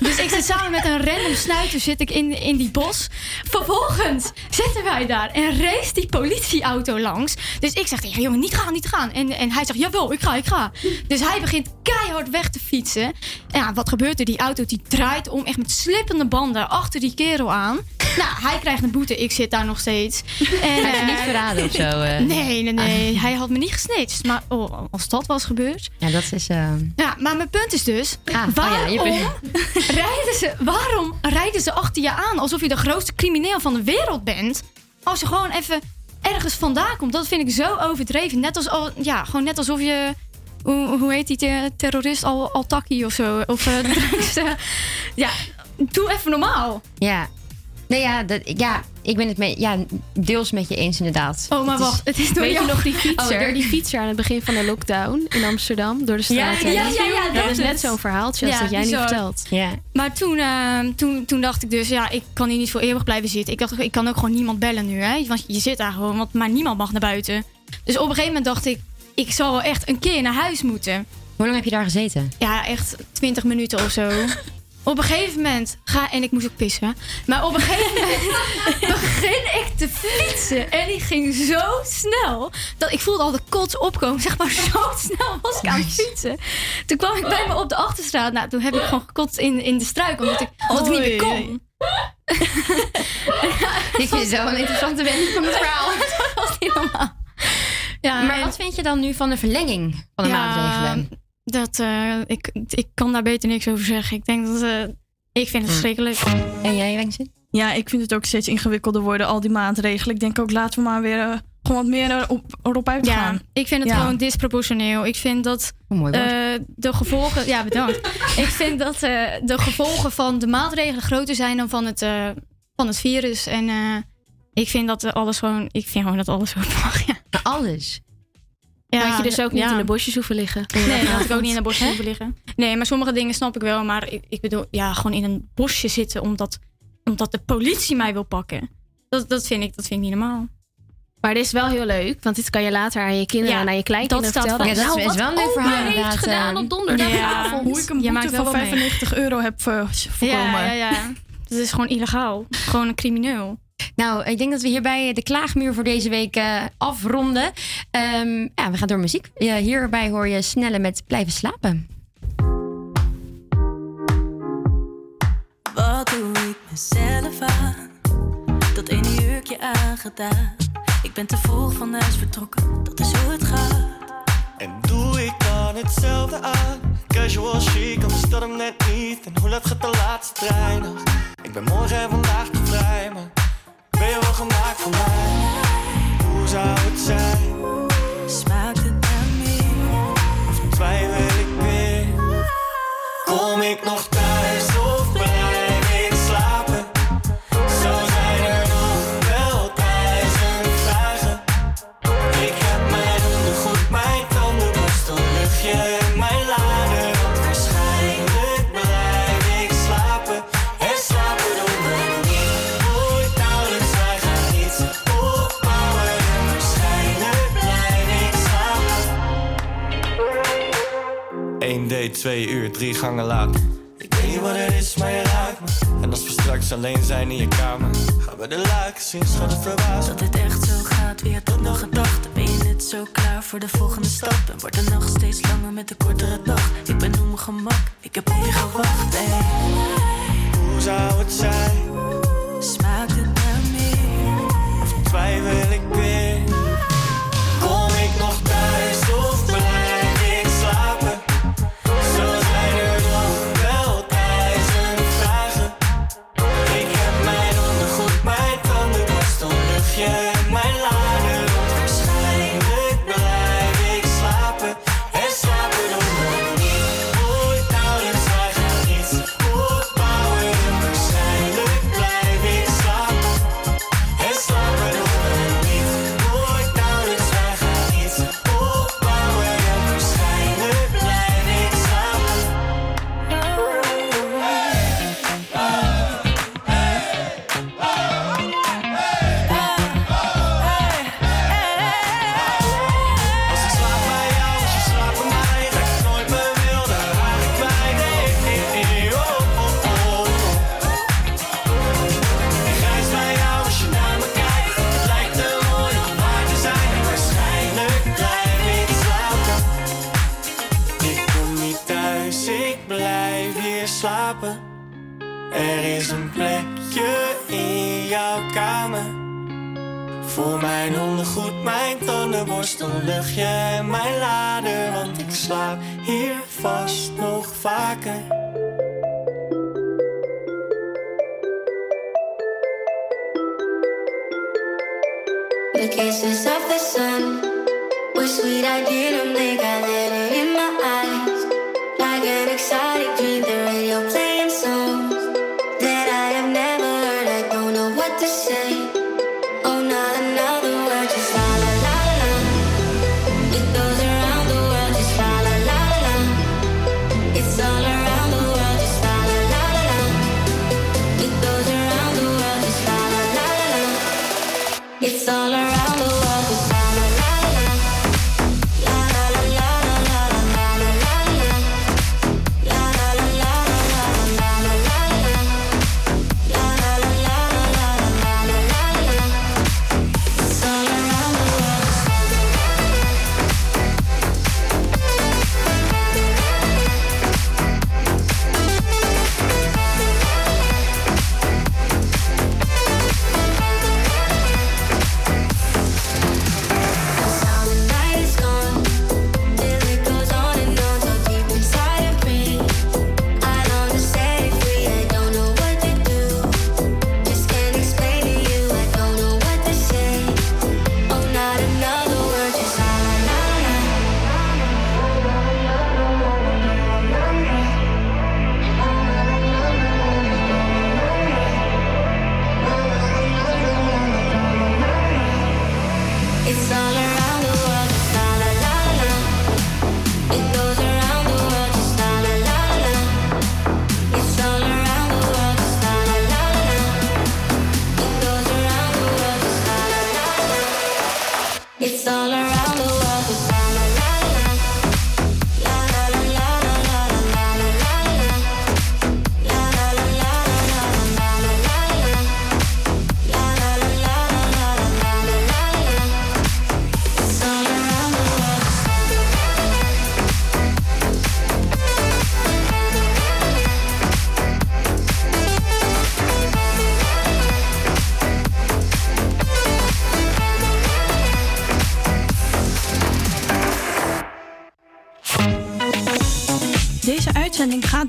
Dus ik zit samen met een random snuiter zit ik in, in die bos. Vervolgens zitten wij daar en race die politieauto langs. Dus ik zeg tegen jongen, niet gaan, niet gaan. En, en hij zegt, jawel, ik ga, ik ga. Dus hij begint keihard weg te fietsen. En ja, wat gebeurt er? Die auto die draait om, echt met slippende banden, achter die kerel aan. Nou, hij krijgt een boete, ik zit daar nog steeds. En, Hij je niet eh, verraden of zo, eh? Nee, nee, nee. Hij had me niet gesnitcht. Maar oh, als dat was gebeurd... Ja, dat is... eh, Ja, maar mijn punt is dus... Ah, oh ja, waarom, bent- *laughs* rijden ze, waarom rijden ze achter je aan alsof je de grootste crimineel van de wereld bent? Als je gewoon even ergens vandaan komt. Dat vind ik zo overdreven. Net, als, al, ja, gewoon net alsof je... Hoe, hoe heet die te- terrorist? Al, Altaki of zo? Of eh, *laughs* eh, Ja, doe even normaal. Ja. Nee, ja, dat, ja, ik ben het mee, ja, deels met je eens inderdaad. Oh, maar wacht, het is door Weet je nog die *laughs* fietser? Oh, door die fietser aan het begin van de lockdown in Amsterdam door de Ja, straat. ja, ja, ja, dat dat is net zo'n verhaaltje als dat jij nu bizar. vertelt. Ja. Maar toen, eh, toen, toen dacht ik dus, ja, ik kan hier niet voor eeuwig blijven zitten. Ik dacht, ik kan ook gewoon niemand bellen nu, hè. Want je zit daar gewoon, want, maar niemand mag naar buiten. Dus op een gegeven moment dacht ik, ik zal wel echt een keer naar huis moeten. Hoe lang heb je daar gezeten? Ja, echt 20 minuten of zo. *laughs* Op een gegeven moment ga en ik moest ook pissen. Maar op een gegeven *laughs* moment begin ik te fietsen en die ging zo snel dat ik voelde al de kots opkomen. Zeg maar zo snel was ik aan het fietsen. Toen kwam ik bij me op de achterstraat. Nou, toen heb ik gewoon gekotst in, in de struik omdat ik, omdat ik niet meer kon. *laughs* Ik vind een interessante wending van *laughs* het verhaal. dat was niet normaal. Ja, maar en- wat vind je dan nu van de verlenging van de maatregelen? Dat, eh, ik, ik kan daar beter niks over zeggen. Ik denk dat... eh, ik vind het verschrikkelijk. En jij, Wenkse? Ja, ik vind het ook steeds ingewikkelder worden, al die maatregelen. Ik denk ook, laten we maar weer eh, gewoon wat meer erop, erop uitgaan. Ja, ik vind het Ja. gewoon disproportioneel. Ik vind dat eh, de gevolgen. Ja, bedankt. *laughs* ik vind dat eh, de gevolgen van de maatregelen groter zijn dan van het, eh, van het virus. En eh, ik vind dat alles gewoon. Ik vind gewoon dat alles ook mag. Ja. Alles. Ja, Had je dus ook niet ja. in de bosjes hoeven liggen. Nee, dat had ik ook niet in een bosje hoeven liggen. Nee, maar sommige dingen snap ik wel. Maar ik, ik bedoel, ja, gewoon in een bosje zitten omdat, omdat de politie mij wil pakken. Dat, dat, vind ik, dat vind ik niet normaal. Maar dit is wel heel leuk, want dit kan je later aan je kinderen Ja, en aan je kleinkinderen dat staat vertellen. vast. Ja, dat is Nou, wel een leuk verhaal heeft inderdaad, gedaan eh. op donderdagavond. Hoe ik een Je maakt boete wel van wat mee. 95 euro heb eh, voorkomen. Ja, ja, ja. *laughs* Dat is gewoon illegaal. Gewoon een crimineel. Nou, ik denk dat we hierbij de klaagmuur voor deze week eh, afronden. Ehm, ja, we gaan door muziek. Ja, hierbij hoor je Snelle met Blijven slapen. Wat doe ik mezelf aan? Dat ene jurkje aangedaan. Ik ben te vroeg van huis vertrokken, dat is hoe het gaat. En doe ik dan hetzelfde aan? Casual chic, anders dat hem net niet. En hoe laat gaat de laatste trein nog? Ik ben morgen en vandaag te vrij, maar ben je wel gemaakt voor mij? Hoe zou het zijn? Smaakt het naar meer? Of twijfel ik weer? Kom ik nog date, 2 uur, drie gangen later. Ik weet niet wat het is, maar je raakt me. En als we straks alleen zijn in je kamer, gaan we de laken zien, schat het verbaasd. Dat dit echt zo gaat, wie had dat nog gedacht? Ben je net zo klaar voor de volgende stap? En wordt de nacht steeds langer met de kortere dag? Ik ben op mijn gemak, ik heb op je gewacht. Hey. Hoe zou het zijn? Smaakt Er is een plekje in jouw kamer. Voor mijn ondergoed, mijn tandenborstel, luchtje en mijn lader. Want ik slaap hier vast nog vaker. The kisses of the sun were sweet. I didn't think I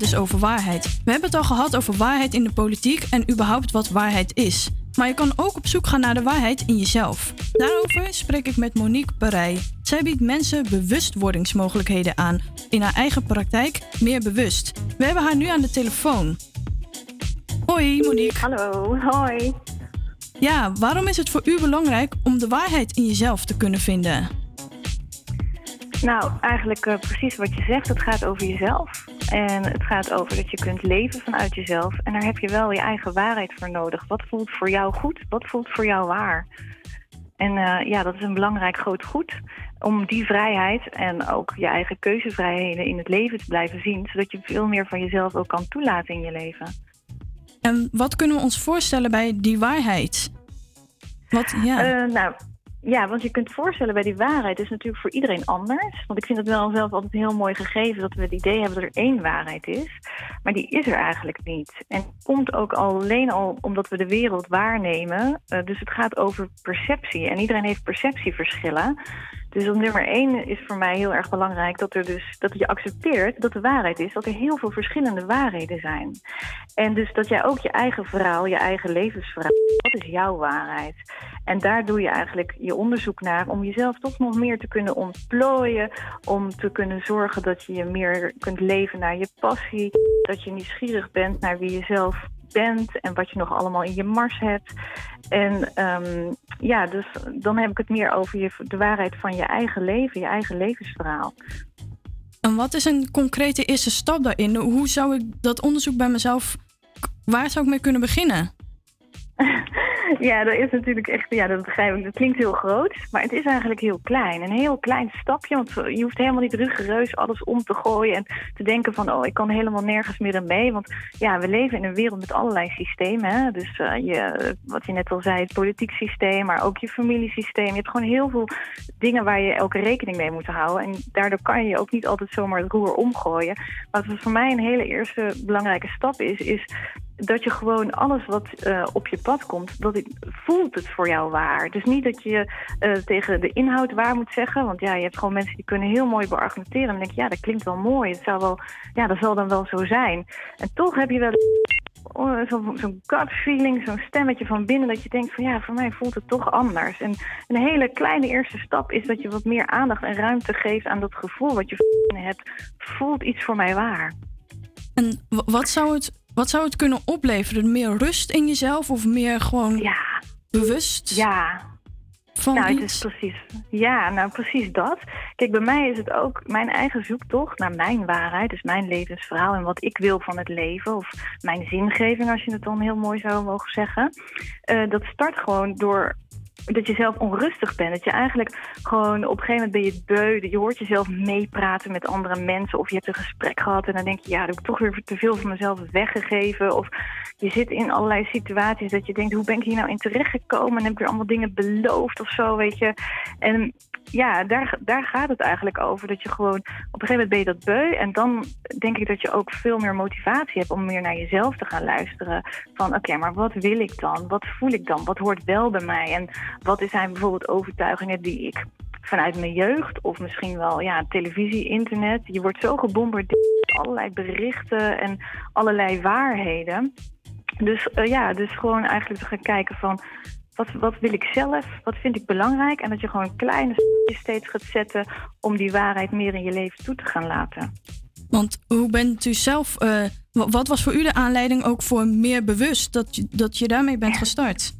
gaat dus over waarheid. We hebben het al gehad over waarheid in de politiek en überhaupt wat waarheid is. Maar je kan ook op zoek gaan naar de waarheid in jezelf. Daarover spreek ik met Monique Parij. Zij biedt mensen bewustwordingsmogelijkheden aan. In haar eigen praktijk meer bewust. We hebben haar nu aan de telefoon. Hoi Monique. Hallo, hoi. Ja, waarom is het voor u belangrijk om de waarheid in jezelf te kunnen vinden? Nou, eigenlijk eh, precies wat je zegt. Het gaat over jezelf. En het gaat over dat je kunt leven vanuit jezelf. En daar heb je wel je eigen waarheid voor nodig. Wat voelt voor jou goed? Wat voelt voor jou waar? En eh, ja, dat is een belangrijk groot goed om die vrijheid en ook je eigen keuzevrijheden in het leven te blijven zien, zodat je veel meer van jezelf ook kan toelaten in je leven. En wat kunnen we ons voorstellen bij die waarheid? Wat, ja. Eh, nou, ja, want je kunt voorstellen bij die waarheid is natuurlijk voor iedereen anders. Want ik vind het wel zelf altijd heel mooi gegeven dat we het idee hebben dat er één waarheid is. Maar die is er eigenlijk niet. En komt ook alleen al omdat we de wereld waarnemen. Eh, dus het gaat over perceptie. En iedereen heeft perceptieverschillen. Dus op nummer één is voor mij heel erg belangrijk dat, er dus, dat je accepteert dat de waarheid is dat er heel veel verschillende waarheden zijn. En dus dat jij ook je eigen verhaal, je eigen levensverhaal, dat is jouw waarheid. En daar doe je eigenlijk je onderzoek naar om jezelf toch nog meer te kunnen ontplooien, om te kunnen zorgen dat je je meer kunt leven naar je passie, dat je nieuwsgierig bent naar wie je zelf bent en wat je nog allemaal in je mars hebt. En ehm, ja, dus dan heb ik het meer over je, de waarheid van je eigen leven, je eigen levensverhaal. En wat is een concrete eerste stap daarin? Hoe zou ik dat onderzoek bij mezelf, waar zou ik mee kunnen beginnen? *laughs* Ja, dat is natuurlijk echt, ja, dat begrijp ik. Dat klinkt heel groot, maar het is eigenlijk heel klein. Een heel klein stapje, want je hoeft helemaal niet rigoureus alles om te gooien en te denken van, oh, ik kan helemaal nergens meer aan mee. Want ja, we leven in een wereld met allerlei systemen. Hè? Dus eh, je, wat je net al zei, het politiek systeem, maar ook je familiesysteem. Je hebt gewoon heel veel dingen waar je elke rekening mee moet houden. En daardoor kan je ook niet altijd zomaar het roer omgooien. Wat voor mij een hele eerste belangrijke stap is, is dat je gewoon alles wat eh, op je pad komt, dat het, voelt het voor jou waar. Dus niet dat je eh, tegen de inhoud waar moet zeggen. Want ja, je hebt gewoon mensen die kunnen heel mooi beargumenteren. En dan denk je, ja, dat klinkt wel mooi. Het zou wel, ja, dat zal dan wel zo zijn. En toch heb je wel oh, zo'n zo'n gut feeling, zo'n stemmetje van binnen... dat je denkt van ja, voor mij voelt het toch anders. En een hele kleine eerste stap is dat je wat meer aandacht en ruimte geeft... aan dat gevoel wat je hebt. Voelt iets voor mij waar. En wat zou het, wat zou het kunnen opleveren? Meer rust in jezelf of meer gewoon bewust? Ja. Van nou, het is precies. Ja, nou precies dat. Kijk, bij mij is het ook mijn eigen zoektocht naar mijn waarheid, dus mijn levensverhaal en wat ik wil van het leven, of mijn zingeving, als je het dan heel mooi zou mogen zeggen. Eh, dat start gewoon door dat je zelf onrustig bent. Dat je eigenlijk gewoon op een gegeven moment ben je beu. Je hoort jezelf meepraten met andere mensen. Of je hebt een gesprek gehad en dan denk je, ja, dat heb ik toch weer te veel van mezelf weggegeven. Of je zit in allerlei situaties dat je denkt, hoe ben ik hier nou in terechtgekomen? En heb ik weer allemaal dingen beloofd of zo, weet je. En ja, daar, daar gaat het eigenlijk over. Dat je gewoon, op een gegeven moment ben je dat beu. En dan denk ik dat je ook veel meer motivatie hebt om meer naar jezelf te gaan luisteren. Van oké, maar wat wil ik dan? Wat voel ik dan? Wat hoort wel bij mij? En wat zijn bijvoorbeeld overtuigingen die ik vanuit mijn jeugd of misschien wel ja, televisie, internet. Je wordt zo gebombardeerd met allerlei berichten en allerlei waarheden. Dus eh, ja, dus gewoon eigenlijk te gaan kijken van wat, wat wil ik zelf, wat vind ik belangrijk en dat je gewoon kleine stapjes steeds gaat zetten om die waarheid meer in je leven toe te gaan laten. Want hoe bent u zelf, eh, wa- wat was voor u de aanleiding ook voor meer bewust dat je, dat je daarmee bent gestart?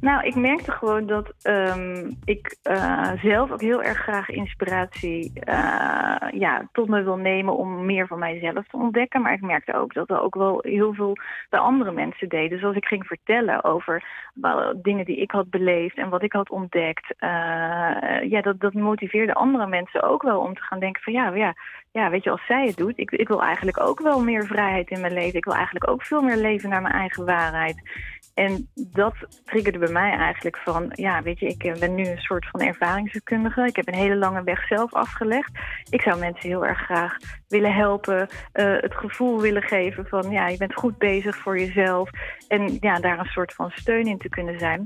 Nou, ik merkte gewoon dat ehm, ik eh, zelf ook heel erg graag inspiratie eh, ja, tot me wil nemen om meer van mijzelf te ontdekken. Maar ik merkte ook dat er ook wel heel veel bij andere mensen deden. Dus als ik ging vertellen over dingen die ik had beleefd en wat ik had ontdekt, eh, ja, dat, dat motiveerde andere mensen ook wel om te gaan denken van ja, ja, ja, weet je, als zij het doet, ik, ik wil eigenlijk ook wel meer vrijheid in mijn leven. Ik wil eigenlijk ook veel meer leven naar mijn eigen waarheid. En dat triggerde bij mij eigenlijk van, ja, weet je, ik eh, ben nu een soort van ervaringsdeskundige. Ik heb een hele lange weg zelf afgelegd. Ik zou mensen heel erg graag willen helpen, eh, het gevoel willen geven van, ja, je bent goed bezig voor jezelf. En ja, daar een soort van steun in te kunnen zijn.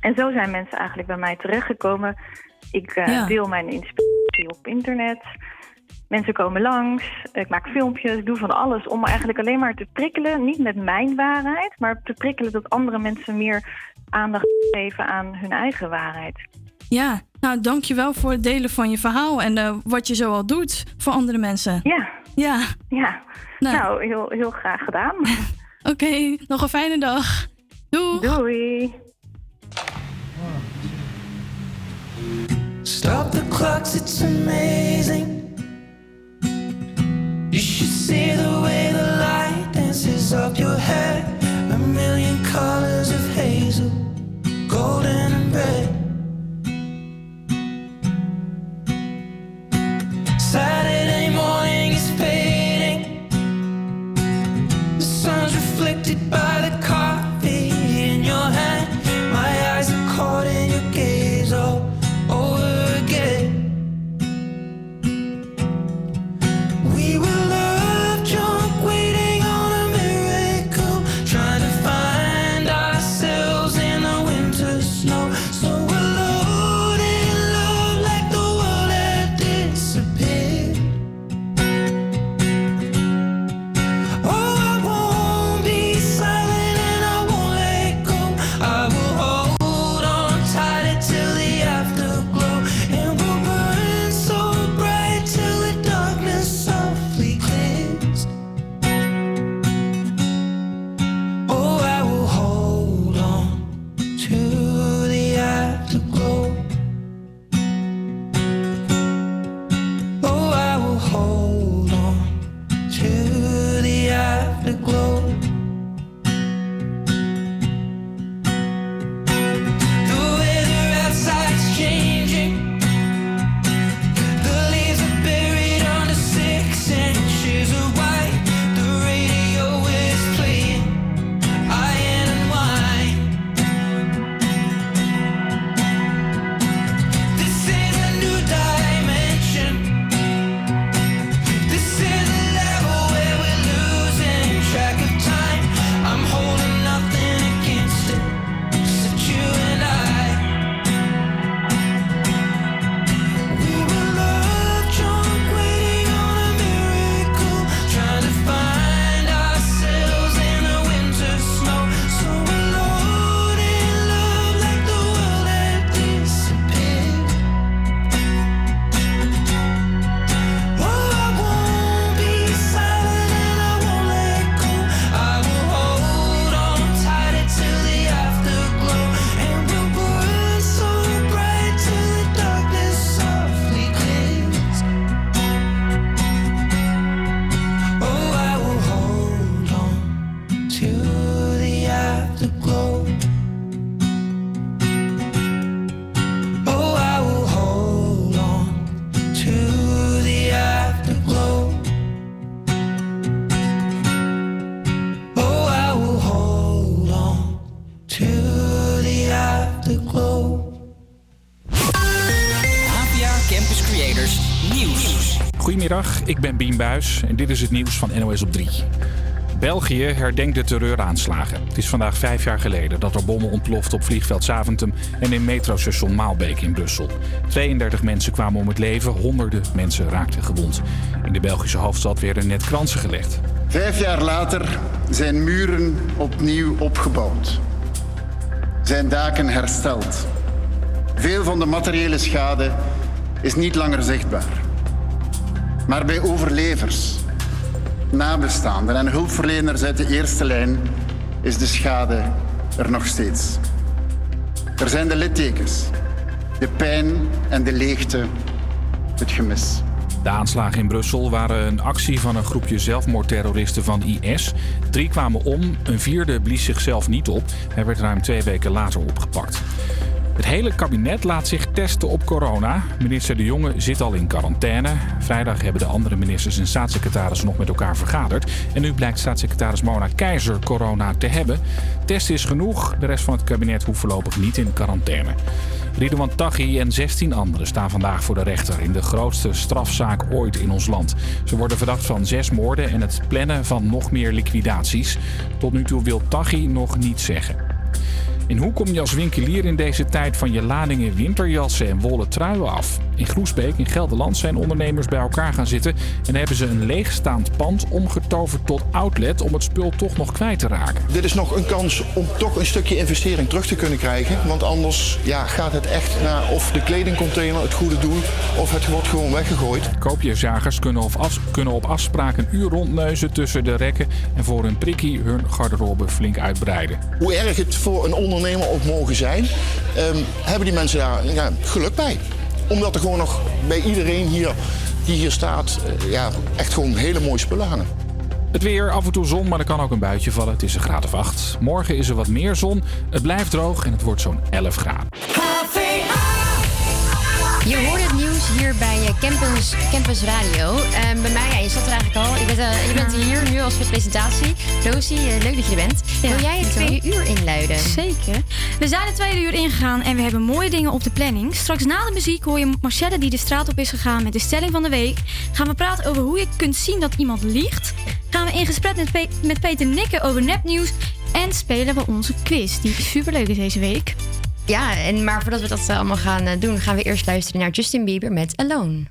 En zo zijn mensen eigenlijk bij mij terechtgekomen. Ik eh, Ja. deel mijn inspiratie op internet. Mensen komen langs, ik maak filmpjes, ik doe van alles om eigenlijk alleen maar te prikkelen. Niet met mijn waarheid, maar te prikkelen dat andere mensen meer aandacht geven aan hun eigen waarheid. Ja, nou dankjewel voor het delen van je verhaal en eh, wat je zo al doet voor andere mensen. Ja. Ja. Ja. Nou, heel, heel graag gedaan. *laughs* Oké, nog een fijne dag. Doei. Doei. Stop the clocks, it's amazing. See the way the light dances up your hair. A million colors of hazel, golden and red. Ik ben Bien Buis en dit is het nieuws van NOS op 3. België herdenkt de terreuraanslagen. Het is vandaag vijf jaar geleden dat er bommen ontploften op vliegveld Zaventem en in metrostation Maalbeek in Brussel. 32 mensen kwamen om het leven, honderden mensen raakten gewond. In de Belgische hoofdstad werden net kransen gelegd. Vijf jaar later zijn muren opnieuw opgebouwd. Zijn daken hersteld. Veel van de materiële schade is niet langer zichtbaar. Maar bij overlevers, nabestaanden en hulpverleners uit de eerste lijn is de schade er nog steeds. Er zijn de littekens, de pijn en de leegte, het gemis. De aanslagen in Brussel waren een actie van een groepje zelfmoordterroristen van IS. Drie kwamen om, een vierde blies zichzelf niet op. Hij werd ruim twee weken later opgepakt. Het hele kabinet laat zich testen op corona. Minister De Jonge zit al in quarantaine. Vrijdag hebben de andere ministers en staatssecretarissen nog met elkaar vergaderd. En nu blijkt staatssecretaris Mona Keizer corona te hebben. Test is genoeg. De rest van het kabinet hoeft voorlopig niet in quarantaine. Ridouan Taghi en 16 anderen staan vandaag voor de rechter in de grootste strafzaak ooit in ons land. Ze worden verdacht van zes moorden en het plannen van nog meer liquidaties. Tot nu toe wil Taghi nog niets zeggen. En hoe kom je als winkelier in deze tijd van je ladingen winterjassen en wollen truien af? In Groesbeek in Gelderland zijn ondernemers bij elkaar gaan zitten en hebben ze een leegstaand pand omgetoverd tot outlet om het spul toch nog kwijt te raken. Dit is nog een kans om toch een stukje investering terug te kunnen krijgen. Want anders ja, gaat het echt naar of de kledingcontainer het goede doel of het wordt gewoon weggegooid. Koopjesjagers kunnen op, af, kunnen op afspraak een uur rondneuzen tussen de rekken en voor hun prikkie hun garderobe flink uitbreiden. Hoe erg het voor een ondernemer ook mogen zijn, ehm, hebben die mensen daar ja, geluk bij. Omdat er gewoon nog bij iedereen hier die hier staat, eh, ja, echt gewoon hele mooie spullen hangen. Het weer, af en toe zon, maar er kan ook een buitje vallen. Het is een graad of 8. Morgen is er wat meer zon. Het blijft droog en het wordt zo'n 11 graden. Je hoort het nieuws hier bij eh, Campus, Campus Radio. Ehm, bij mij, ja, je zat er eigenlijk al. Je bent, eh, je bent hier nu als voor presentatie. Rosie, eh, leuk dat je er bent. Wil jij het tweede uur inluiden? Zeker. We zijn het tweede uur ingegaan en we hebben mooie dingen op de planning. Straks na de muziek hoor je Marcelle die de straat op is gegaan met de stelling van de week. Gaan we praten over hoe je kunt zien dat iemand liegt. Gaan we in gesprek met, Pe- met Peter Nikken over nepnieuws. En spelen we onze quiz, die superleuk is deze week. Ja, en, maar voordat we dat eh, allemaal gaan eh, doen, gaan we eerst luisteren naar Justin Bieber met Alone.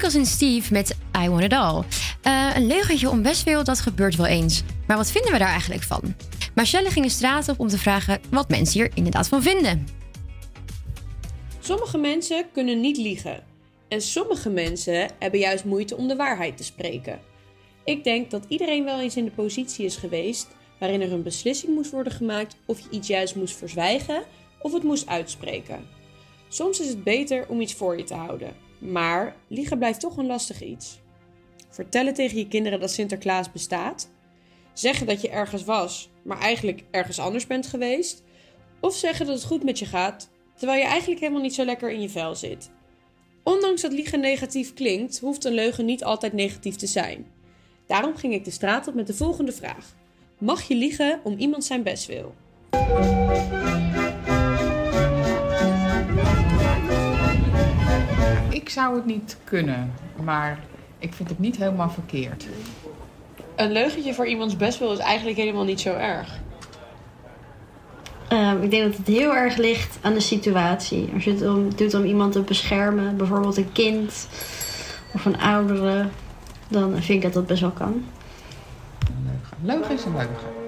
Lucas en Steve met I Want It All. Eh, een leugentje om bestwil, dat gebeurt wel eens. Maar wat vinden we daar eigenlijk van? Marcelle ging de straat op om te vragen wat mensen hier inderdaad van vinden. Sommige mensen kunnen niet liegen. En sommige mensen hebben juist moeite om de waarheid te spreken. Ik denk dat iedereen wel eens in de positie is geweest waarin er een beslissing moest worden gemaakt of je iets juist moest verzwijgen of het moest uitspreken. Soms is het beter om iets voor je te houden, maar liegen blijft toch een lastig iets. Vertellen tegen je kinderen dat Sinterklaas bestaat, zeggen dat je ergens was, maar eigenlijk ergens anders bent geweest, of zeggen dat het goed met je gaat, terwijl je eigenlijk helemaal niet zo lekker in je vel zit. Ondanks dat liegen negatief klinkt, hoeft een leugen niet altijd negatief te zijn. Daarom ging ik de straat op met de volgende vraag: Mag je liegen om iemand zijn best wil? Ik zou het niet kunnen, maar ik vind het niet helemaal verkeerd. Een leugentje voor iemands best wil is eigenlijk helemaal niet zo erg. Ehm, ik denk dat het heel erg ligt aan de situatie. Als je het om, doet om iemand te beschermen, bijvoorbeeld een kind of een oudere, dan vind ik dat dat best wel kan. Leugen is een leugen.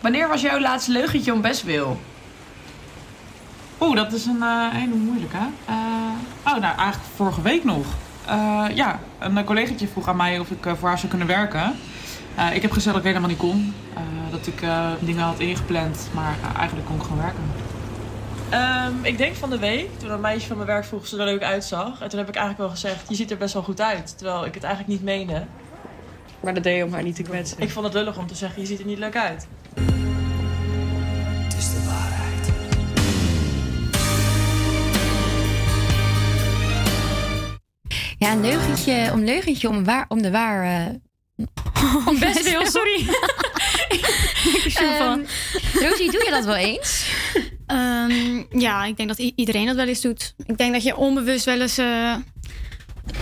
Wanneer was jouw laatste leugentje om best wil? Oeh, dat is een eh, hele moeilijke. Eh, oh, nou, eigenlijk vorige week nog. Eh, ja, een collegaatje vroeg aan mij of ik voor haar zou kunnen werken. Eh, ik heb gezegd dat ik helemaal niet kon. Eh, dat ik eh, dingen had ingepland, maar eigenlijk kon ik gewoon werken. Ehm, ik denk van de week, toen een meisje van mijn werk vroeg of ze er leuk uitzag. En toen heb ik eigenlijk wel gezegd, je ziet er best wel goed uit. Terwijl ik het eigenlijk niet meende. Maar dat deed je om haar niet te kwetsen. Ik vond het lullig om te zeggen, je ziet er niet leuk uit. Ja, een leugentje, om leugentje om, waar, om de waar... eh, *laughs* om best wil, sorry. *laughs* Ehm, Rosie, doe je dat wel eens? Ehm, ja, ik denk dat iedereen dat wel eens doet. Ik denk dat je onbewust wel eens eh,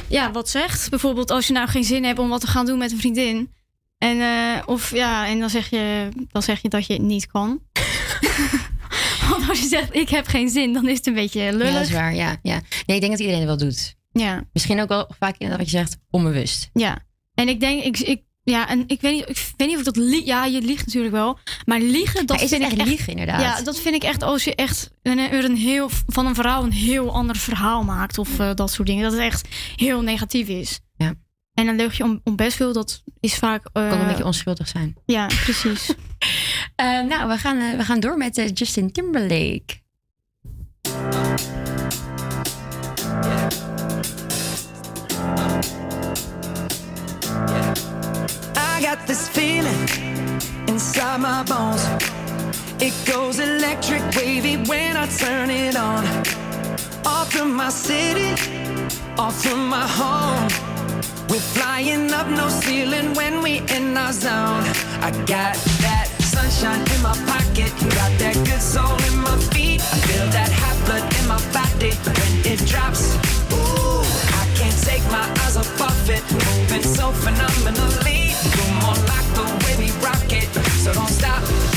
ja, wat zegt. Bijvoorbeeld als je nou geen zin hebt om wat te gaan doen met een vriendin. En, eh, of, ja, en dan, zeg je, dan zeg je dat je het niet kan. *laughs* Want als je zegt ik heb geen zin, dan is het een beetje lullig. Ja, dat is waar. Ja, ja. Nee, ik denk dat iedereen het wel doet. Ja. Misschien ook wel vaak inderdaad wat je zegt, onbewust. Ja, en ik denk, ik, ik, ja, en ik weet niet, ik weet niet of ik dat lieg. Ja, je liegt natuurlijk wel. Maar liegen, dat Maar is vind het ik echt liegen, inderdaad? Ja, dat vind ik echt als je echt een, een heel, van een vrouw een heel ander verhaal maakt. Of eh, dat soort dingen. Dat het echt heel negatief is. Ja. En een leugje om, om best veel, dat is vaak... eh, Kan een beetje onschuldig zijn. Ja, precies. *laughs* Eh, nou, we gaan, eh, we gaan door met eh, Justin Timberlake. I got this feeling inside my bones. It goes electric wavy when I turn it on. Off from my city, off from my home. We're flying up no ceiling when we in our zone. I got that sunshine in my pocket, got that good soul in my feet. I feel that hot blood in my body when it drops. Ooh, take my eyes off of it, moving so phenomenally. You're more like the way we rock it, so don't stop.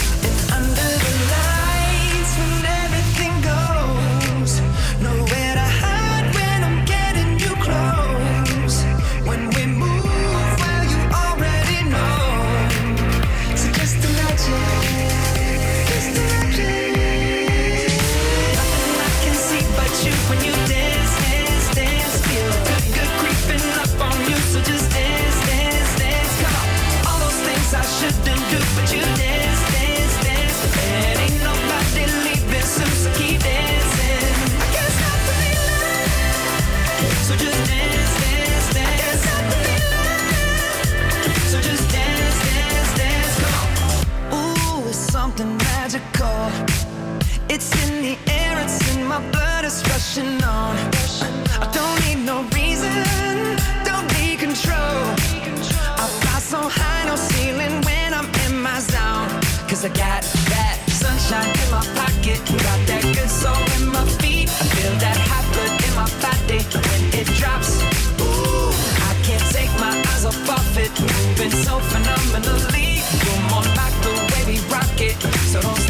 Rushing on. I don't need no reason, don't need control. I fly so high, no ceiling when I'm in my zone. Cause I got that sunshine in my pocket, got that good soul in my feet. I feel that hot blood in my body when it drops. Ooh, I can't take my eyes off of it, moving so phenomenally. You're more like the way we rock it, so don't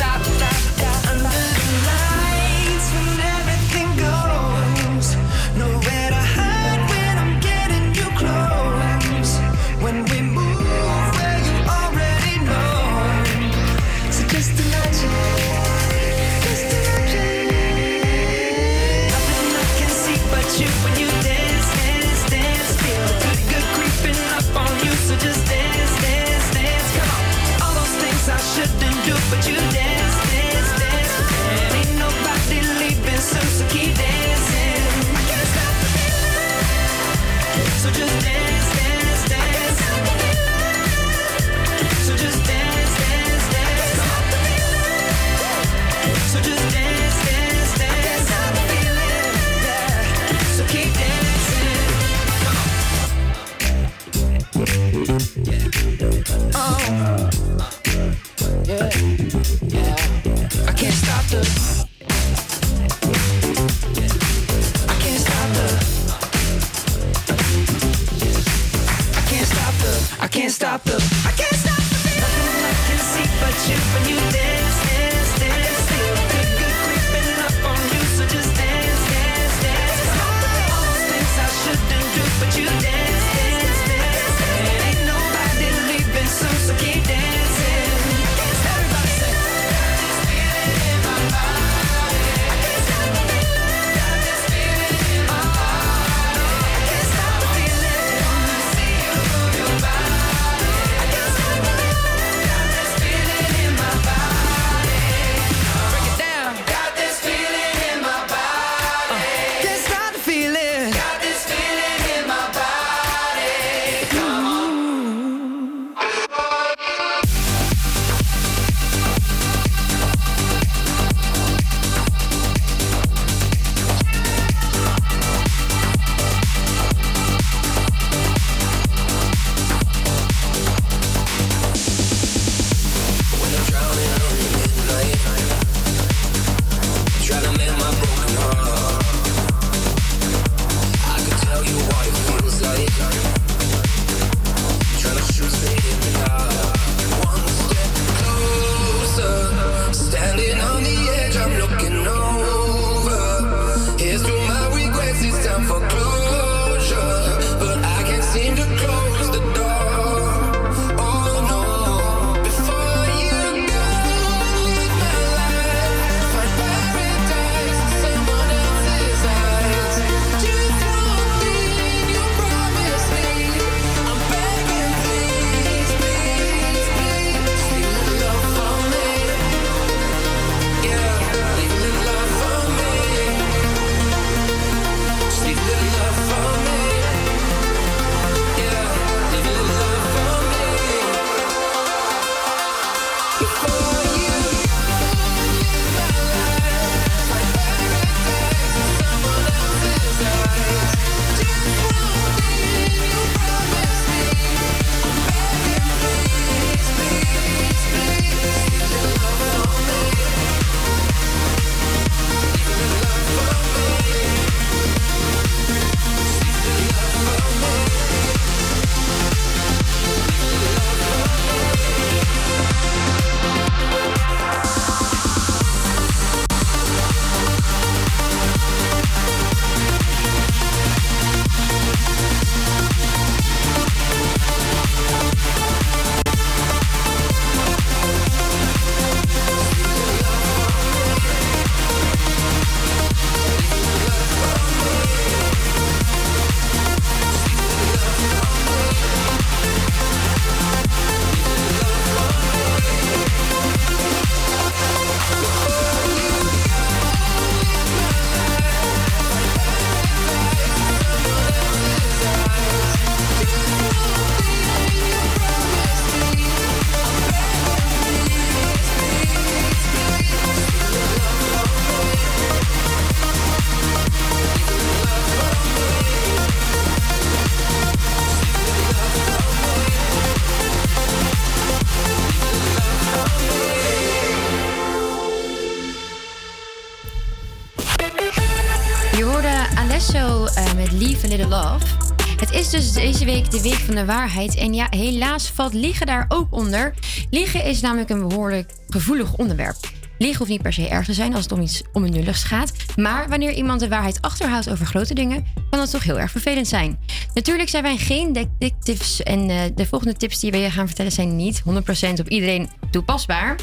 dus deze week de week van de waarheid. En ja, helaas valt liegen daar ook onder. Liegen is namelijk een behoorlijk gevoelig onderwerp. Liegen hoeft niet per se erg te zijn als het om iets onbenulligs gaat. Maar wanneer iemand de waarheid achterhoudt over grote dingen, kan dat toch heel erg vervelend zijn. Natuurlijk zijn wij geen detectives en eh, de volgende tips die we je gaan vertellen zijn niet 100% op iedereen toepasbaar.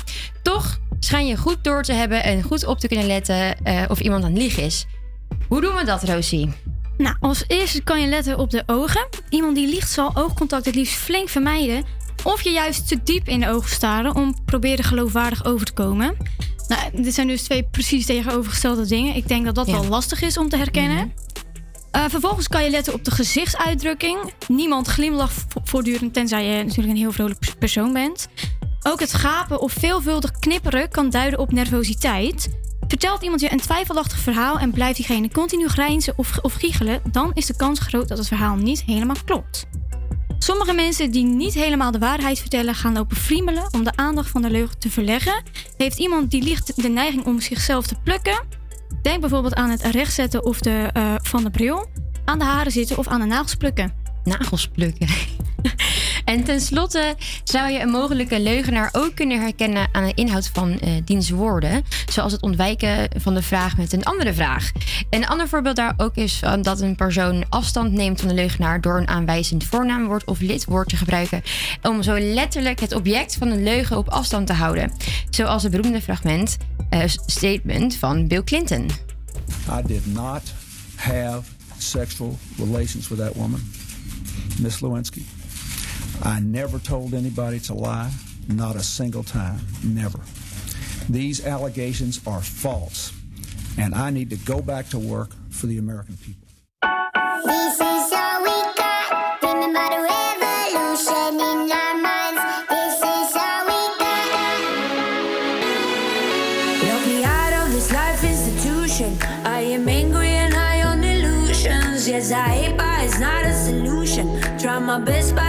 Toch schijn je goed door te hebben en goed op te kunnen letten eh, of iemand aan het liegen is. Hoe doen we dat, Rosie? Nou, als eerste kan je letten op de ogen. Iemand die liegt zal oogcontact het liefst flink vermijden. Of je juist te diep in de ogen staren om proberen geloofwaardig over te komen. Nou, dit zijn dus twee precies tegenovergestelde dingen. Ik denk dat dat Ja. wel lastig is om te herkennen. Eh, vervolgens kan je letten op de gezichtsuitdrukking. Niemand glimlacht vo- voortdurend, tenzij je natuurlijk een heel vrolijk pers- persoon bent. Ook het gapen of veelvuldig knipperen kan duiden op nervositeit. Vertelt iemand je een twijfelachtig verhaal en blijft diegene continu grijnzen of, of giechelen, dan is de kans groot dat het verhaal niet helemaal klopt. Sommige mensen die niet helemaal de waarheid vertellen, gaan lopen friemelen om de aandacht van de leugen te verleggen. Heeft iemand die liegt de neiging om zichzelf te plukken? Denk bijvoorbeeld aan het rechtzetten of de, eh, van de bril, aan de haren zitten of aan de nagels plukken. Nagels plukken. *laughs* En tenslotte zou je een mogelijke leugenaar ook kunnen herkennen aan de inhoud van eh, diens woorden. Zoals het ontwijken van de vraag met een andere vraag. Een ander voorbeeld daar ook is van dat een persoon afstand neemt van de leugenaar door een aanwijzend voornaamwoord of lidwoord te gebruiken. Om zo letterlijk het object van een leugen op afstand te houden. Zoals het beroemde fragment, eh, statement van Bill Clinton. I did not have sexual relations with that woman, Miss Lewinsky. I never told anybody to lie, not a single time, never. These allegations are false, and I need to go back to work for the American people. This is all we got. Remember the revolution in our minds. This is all we got. Lock me out of this life institution. I am angry and high on illusions. Yes, I hate, but it's not a solution. Try my best, but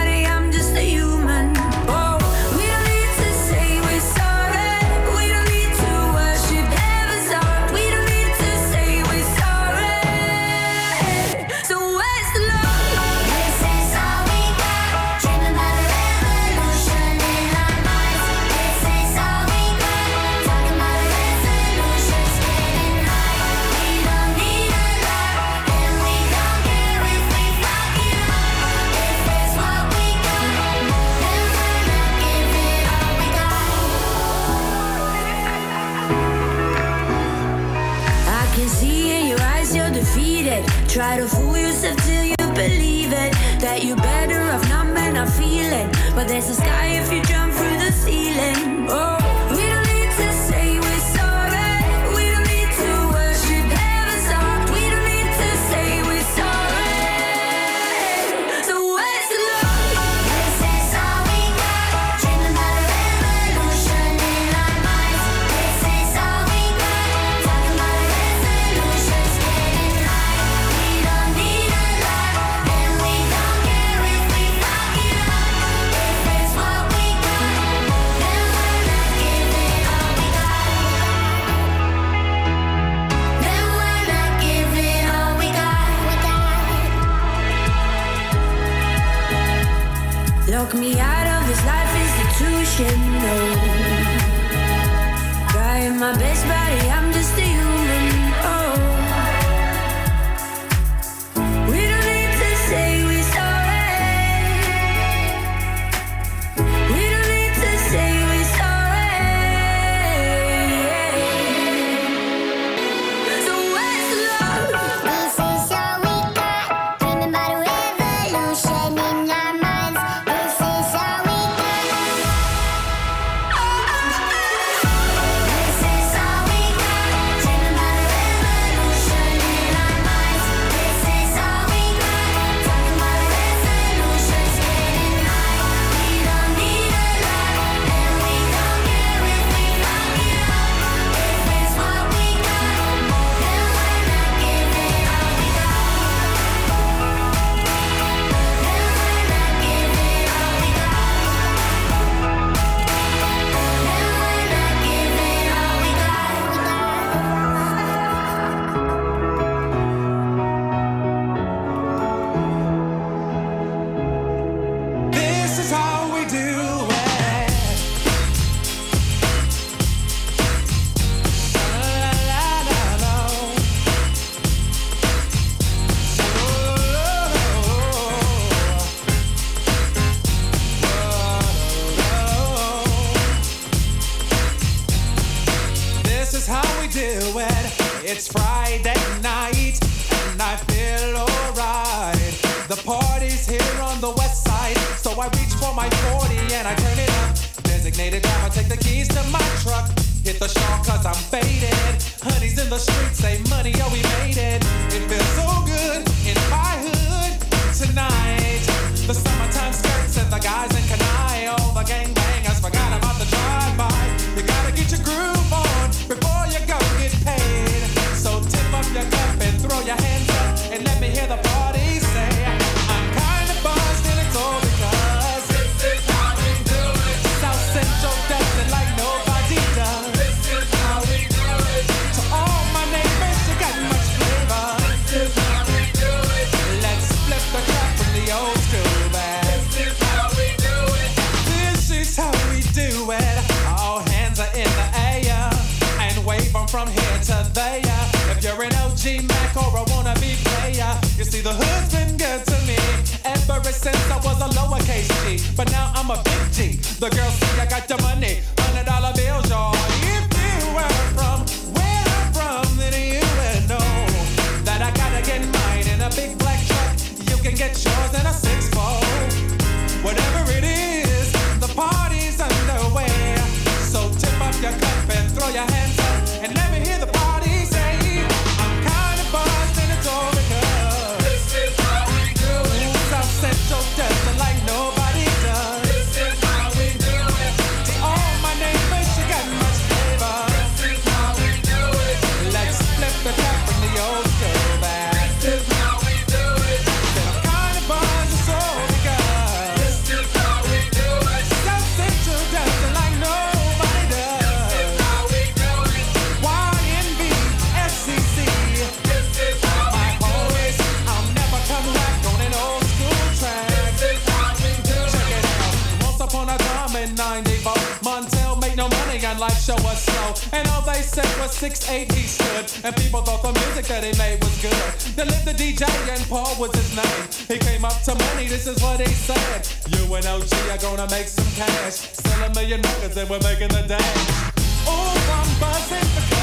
show. And all they said was 6'8 he stood. And people thought the music that he made was good. They lived the DJ and Paul was his name. He came up to money, this is what he said. You and OG are gonna make some cash. Sell a million records and we're making the dash. Oh, I'm buzzing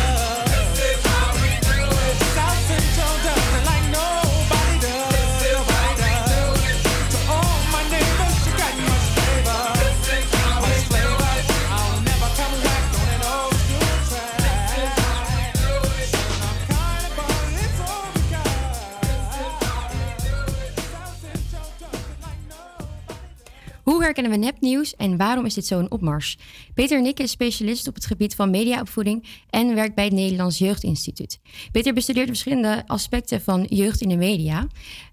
herkennen we nepnieuws en waarom is dit zo'n opmars? Peter Nikke is specialist op het gebied van mediaopvoeding en werkt bij het Nederlands Jeugdinstituut. Peter bestudeert verschillende aspecten van jeugd in de media.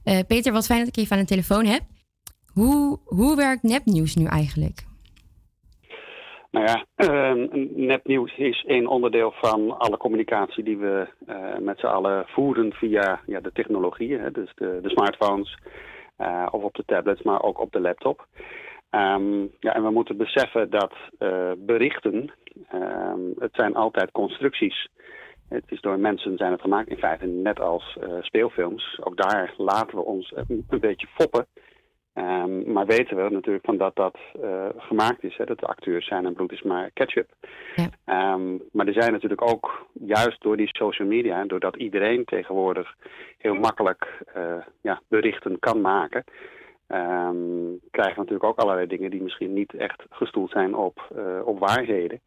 Eh, Peter, wat fijn dat ik even aan de telefoon heb. Hoe, hoe werkt nepnieuws nu eigenlijk? Nou ja, ehm, nepnieuws is een onderdeel van alle communicatie die we eh, met z'n allen voeren via ja, de technologieën, dus de, de smartphones eh, of op de tablets, maar ook op de laptop. Ehm, ja, en we moeten beseffen dat eh, berichten, ehm, het zijn altijd constructies. Het is door mensen zijn het gemaakt, in feite net als eh, speelfilms. Ook daar laten we ons een, beetje foppen. Ehm, maar weten we natuurlijk van dat dat eh, gemaakt is. Hè, dat de acteurs zijn en bloed is maar ketchup. Ehm, maar er zijn natuurlijk ook, juist door die social media... en doordat iedereen tegenwoordig heel makkelijk ja, berichten kan maken... ehm, krijgen we natuurlijk ook allerlei dingen die misschien niet echt gestoeld zijn op, eh, op waarheden.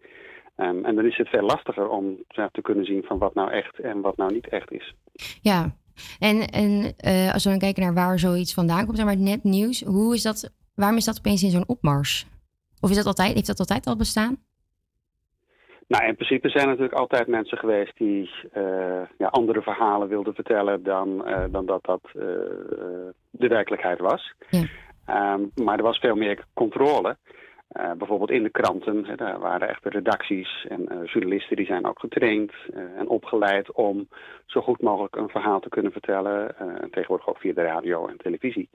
Ehm, en dan is het veel lastiger om te kunnen zien van wat nou echt en wat nou niet echt is. Ja, en, en eh, als we dan kijken naar waar zoiets vandaan komt, zeg maar het nepnieuws, hoe is dat, waarom is dat opeens in zo'n opmars? Of is dat altijd, heeft dat altijd al bestaan? Nou, in principe zijn er natuurlijk altijd mensen geweest die eh, ja, andere verhalen wilden vertellen dan, eh, dan dat dat eh, de werkelijkheid was. Ehm, maar er was veel meer controle. Eh, bijvoorbeeld in de kranten, hè, daar waren echte redacties en eh, journalisten die zijn ook getraind eh, en opgeleid om zo goed mogelijk een verhaal te kunnen vertellen. en tegenwoordig ook via de radio en televisie.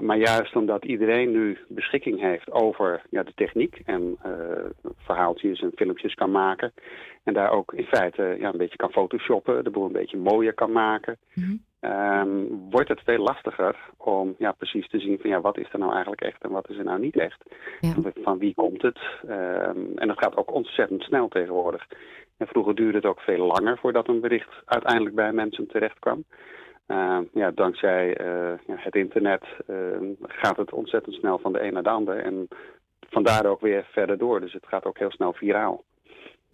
Maar juist omdat iedereen nu beschikking heeft over ja, de techniek en verhaaltjes en filmpjes kan maken. En daar ook in feite ja, een beetje kan photoshoppen, de boel een beetje mooier kan maken. Ehm, wordt het veel lastiger om ja, precies te zien van ja, wat is er nou eigenlijk echt en wat is er nou niet echt. Van wie komt het? Ehm, en dat gaat ook ontzettend snel tegenwoordig. En vroeger duurde het ook veel langer voordat een bericht uiteindelijk bij mensen terecht kwam. Eh, ja, dankzij eh, ja, het internet gaat het ontzettend snel van de een naar de ander. En vandaar ook weer verder door. Dus het gaat ook heel snel viraal.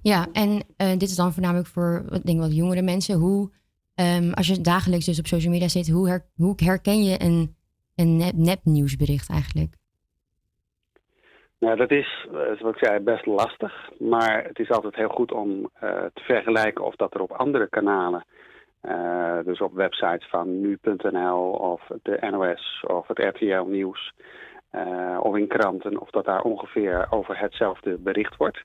Ja, en eh, dit is dan voornamelijk voor wat, denk ik, wat jongere mensen. Hoe, ehm, als je dagelijks dus op social media zit, hoe, hoe herken je een, een nep, nepnieuwsbericht eigenlijk? Nou, dat is, eh, zoals ik zei, best lastig. Maar het is altijd heel goed om eh, te vergelijken of dat er op andere kanalen, eh, dus op websites van nu.nl of de NOS of het RTL Nieuws of in kranten, of dat daar ongeveer over hetzelfde bericht wordt.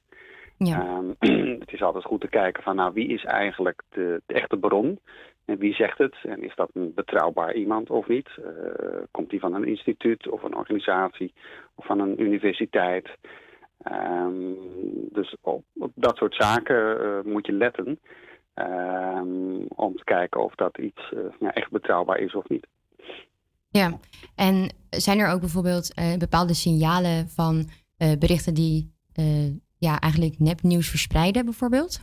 Ehm, *clears throat* het is altijd goed te kijken van, nou, wie is eigenlijk de, de echte bron? En wie zegt het? En is dat een betrouwbaar iemand of niet? Eh, komt die van een instituut of een organisatie of van een universiteit? Ehm, dus op, op dat soort zaken eh, moet je letten. ehm, om te kijken of dat iets eh, ja, echt betrouwbaar is of niet. Ja, en zijn er ook bijvoorbeeld bepaalde signalen van berichten die ja, eigenlijk nepnieuws verspreiden, bijvoorbeeld?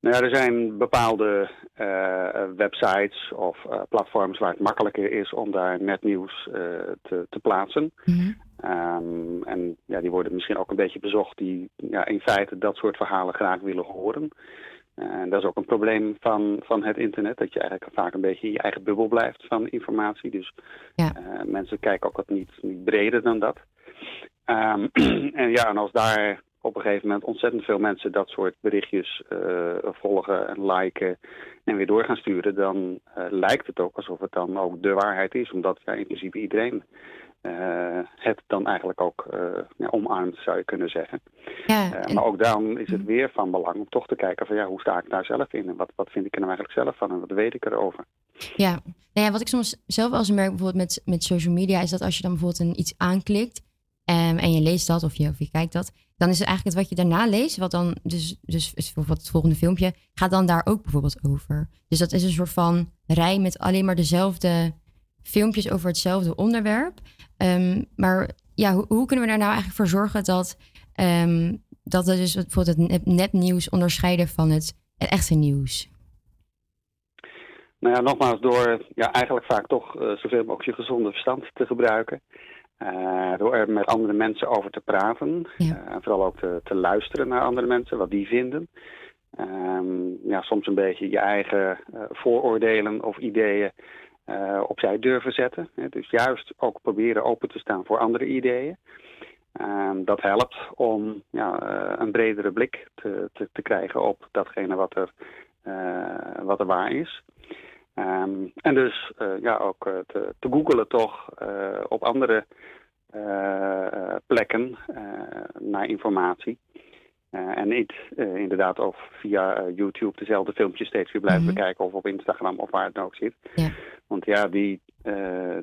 Nou ja, er zijn bepaalde eh, websites of eh, platforms waar het makkelijker is om daar netnieuws eh, te, te plaatsen. Ehm, en ja, die worden misschien ook een beetje bezocht die ja, in feite dat soort verhalen graag willen horen. En dat is ook een probleem van, van het internet, dat je eigenlijk vaak een beetje in je eigen bubbel blijft van informatie. Dus eh, mensen kijken ook wat niet, niet breder dan dat. Ehm, *clears throat* en ja, en als daar op een gegeven moment ontzettend veel mensen dat soort berichtjes eh, volgen en liken en weer door gaan sturen, dan eh, lijkt het ook alsof het dan ook de waarheid is, omdat ja, in principe iedereen eh, het dan eigenlijk ook ja, omarmt, zou je kunnen zeggen. Eh, maar ook dan is het weer van belang om toch te kijken van ja, hoe sta ik daar zelf in en wat, wat vind ik er nou eigenlijk zelf van en wat weet ik erover. Ja, nou ja, wat ik soms zelf wel eens merk bijvoorbeeld met, met social media is dat als je dan bijvoorbeeld een, iets aanklikt ehm, en je leest dat of je, of je kijkt dat, dan is het eigenlijk het wat je daarna leest, wat dan dus, dus bijvoorbeeld het volgende filmpje, gaat dan daar ook bijvoorbeeld over. Dus dat is een soort van rij met alleen maar dezelfde filmpjes over hetzelfde onderwerp. Ehm, maar ja, hoe, kunnen we er nou eigenlijk voor zorgen dat, ehm, dat we dus bijvoorbeeld het nep- nepnieuws onderscheiden van het, echte nieuws? Nou ja, nogmaals, door ja, eigenlijk vaak toch eh, zoveel mogelijk je gezonde verstand te gebruiken. Eh, door er met andere mensen over te praten. eh, en vooral ook te, te luisteren naar andere mensen, wat die vinden. Ehm, ja, soms een beetje je eigen eh, vooroordelen of ideeën eh, opzij durven zetten. Dus juist ook proberen open te staan voor andere ideeën. Ehm, dat helpt om ja, een bredere blik te, te, te krijgen op datgene wat er, wat er waar is. Ehm, en dus eh, ja, ook eh, te, te googelen toch eh, op andere plekken naar informatie. En niet inderdaad of via YouTube dezelfde filmpjes steeds weer blijven bekijken of op Instagram of waar het nou ook zit. Want ja, die,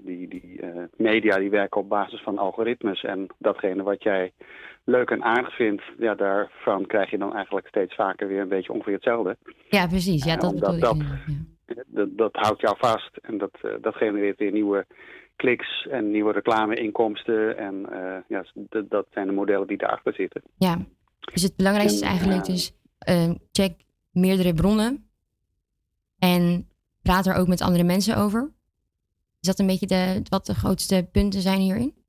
die, die media die werken op basis van algoritmes en datgene wat jij leuk en aardig vindt, ja, daarvan krijg je dan eigenlijk steeds vaker weer een beetje ongeveer hetzelfde. Ja, precies. Ja, dat bedoel ik. dat, ja. Dat, dat houdt jou vast en dat, eh, dat genereert weer nieuwe kliks en nieuwe reclameinkomsten. En eh, ja, dat, dat zijn de modellen die daarachter zitten. Ja, dus het belangrijkste is En, eigenlijk dus eh, check meerdere bronnen en praat er ook met andere mensen over. Is dat een beetje de, wat de grootste punten zijn hierin?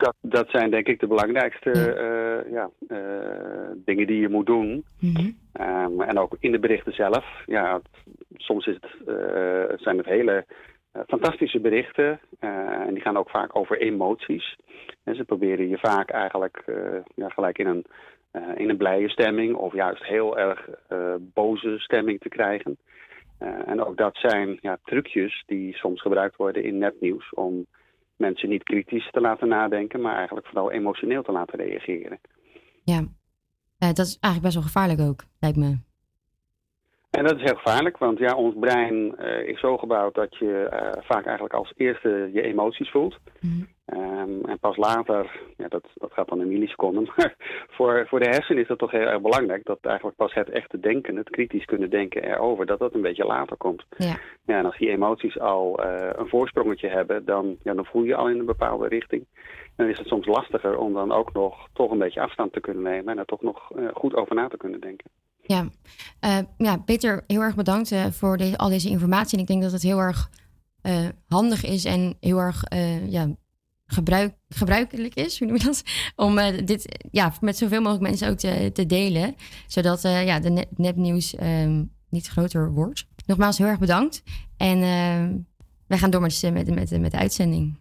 Dat, dat zijn denk ik de belangrijkste eh, ja, eh, dingen die je moet doen. Ehm, en ook in de berichten zelf. Ja, soms is het, eh, zijn het hele eh, fantastische berichten. eh, en die gaan ook vaak over emoties. En ze proberen je vaak eigenlijk eh, ja, gelijk in een, eh, in een blije stemming of juist heel erg eh, boze stemming te krijgen. Eh, en ook dat zijn ja, trucjes die soms gebruikt worden in nepnieuws om mensen niet kritisch te laten nadenken, maar eigenlijk vooral emotioneel te laten reageren. Ja, Eh, dat is eigenlijk best wel gevaarlijk ook, lijkt me. En dat is heel gevaarlijk, want ja, ons brein eh, is zo gebouwd dat je eh, vaak eigenlijk als eerste je emoties voelt. Ehm, en pas later, ja, dat, dat gaat dan in milliseconden, *laughs* maar voor, voor de hersenen is dat toch heel erg belangrijk dat eigenlijk pas het echte denken, het kritisch kunnen denken erover, dat dat een beetje later komt. Ja. Ja, en als die emoties al eh, een voorsprongetje hebben, dan, ja, dan voel je al in een bepaalde richting. En dan is het soms lastiger om dan ook nog toch een beetje afstand te kunnen nemen en er toch nog goed over na te kunnen denken. Ja, Eh, ja Peter, heel erg bedankt eh, voor al deze informatie. En ik denk dat het heel erg eh, handig is en heel erg ja, gebruik, gebruikelijk is, hoe noem je dat? *laughs* Om dit ja, met zoveel mogelijk mensen ook te, te delen. Zodat ja, de net, nepnieuws ehm, niet groter wordt. Nogmaals, heel erg bedankt. En ehm, wij gaan door met, met, met, met de uitzending.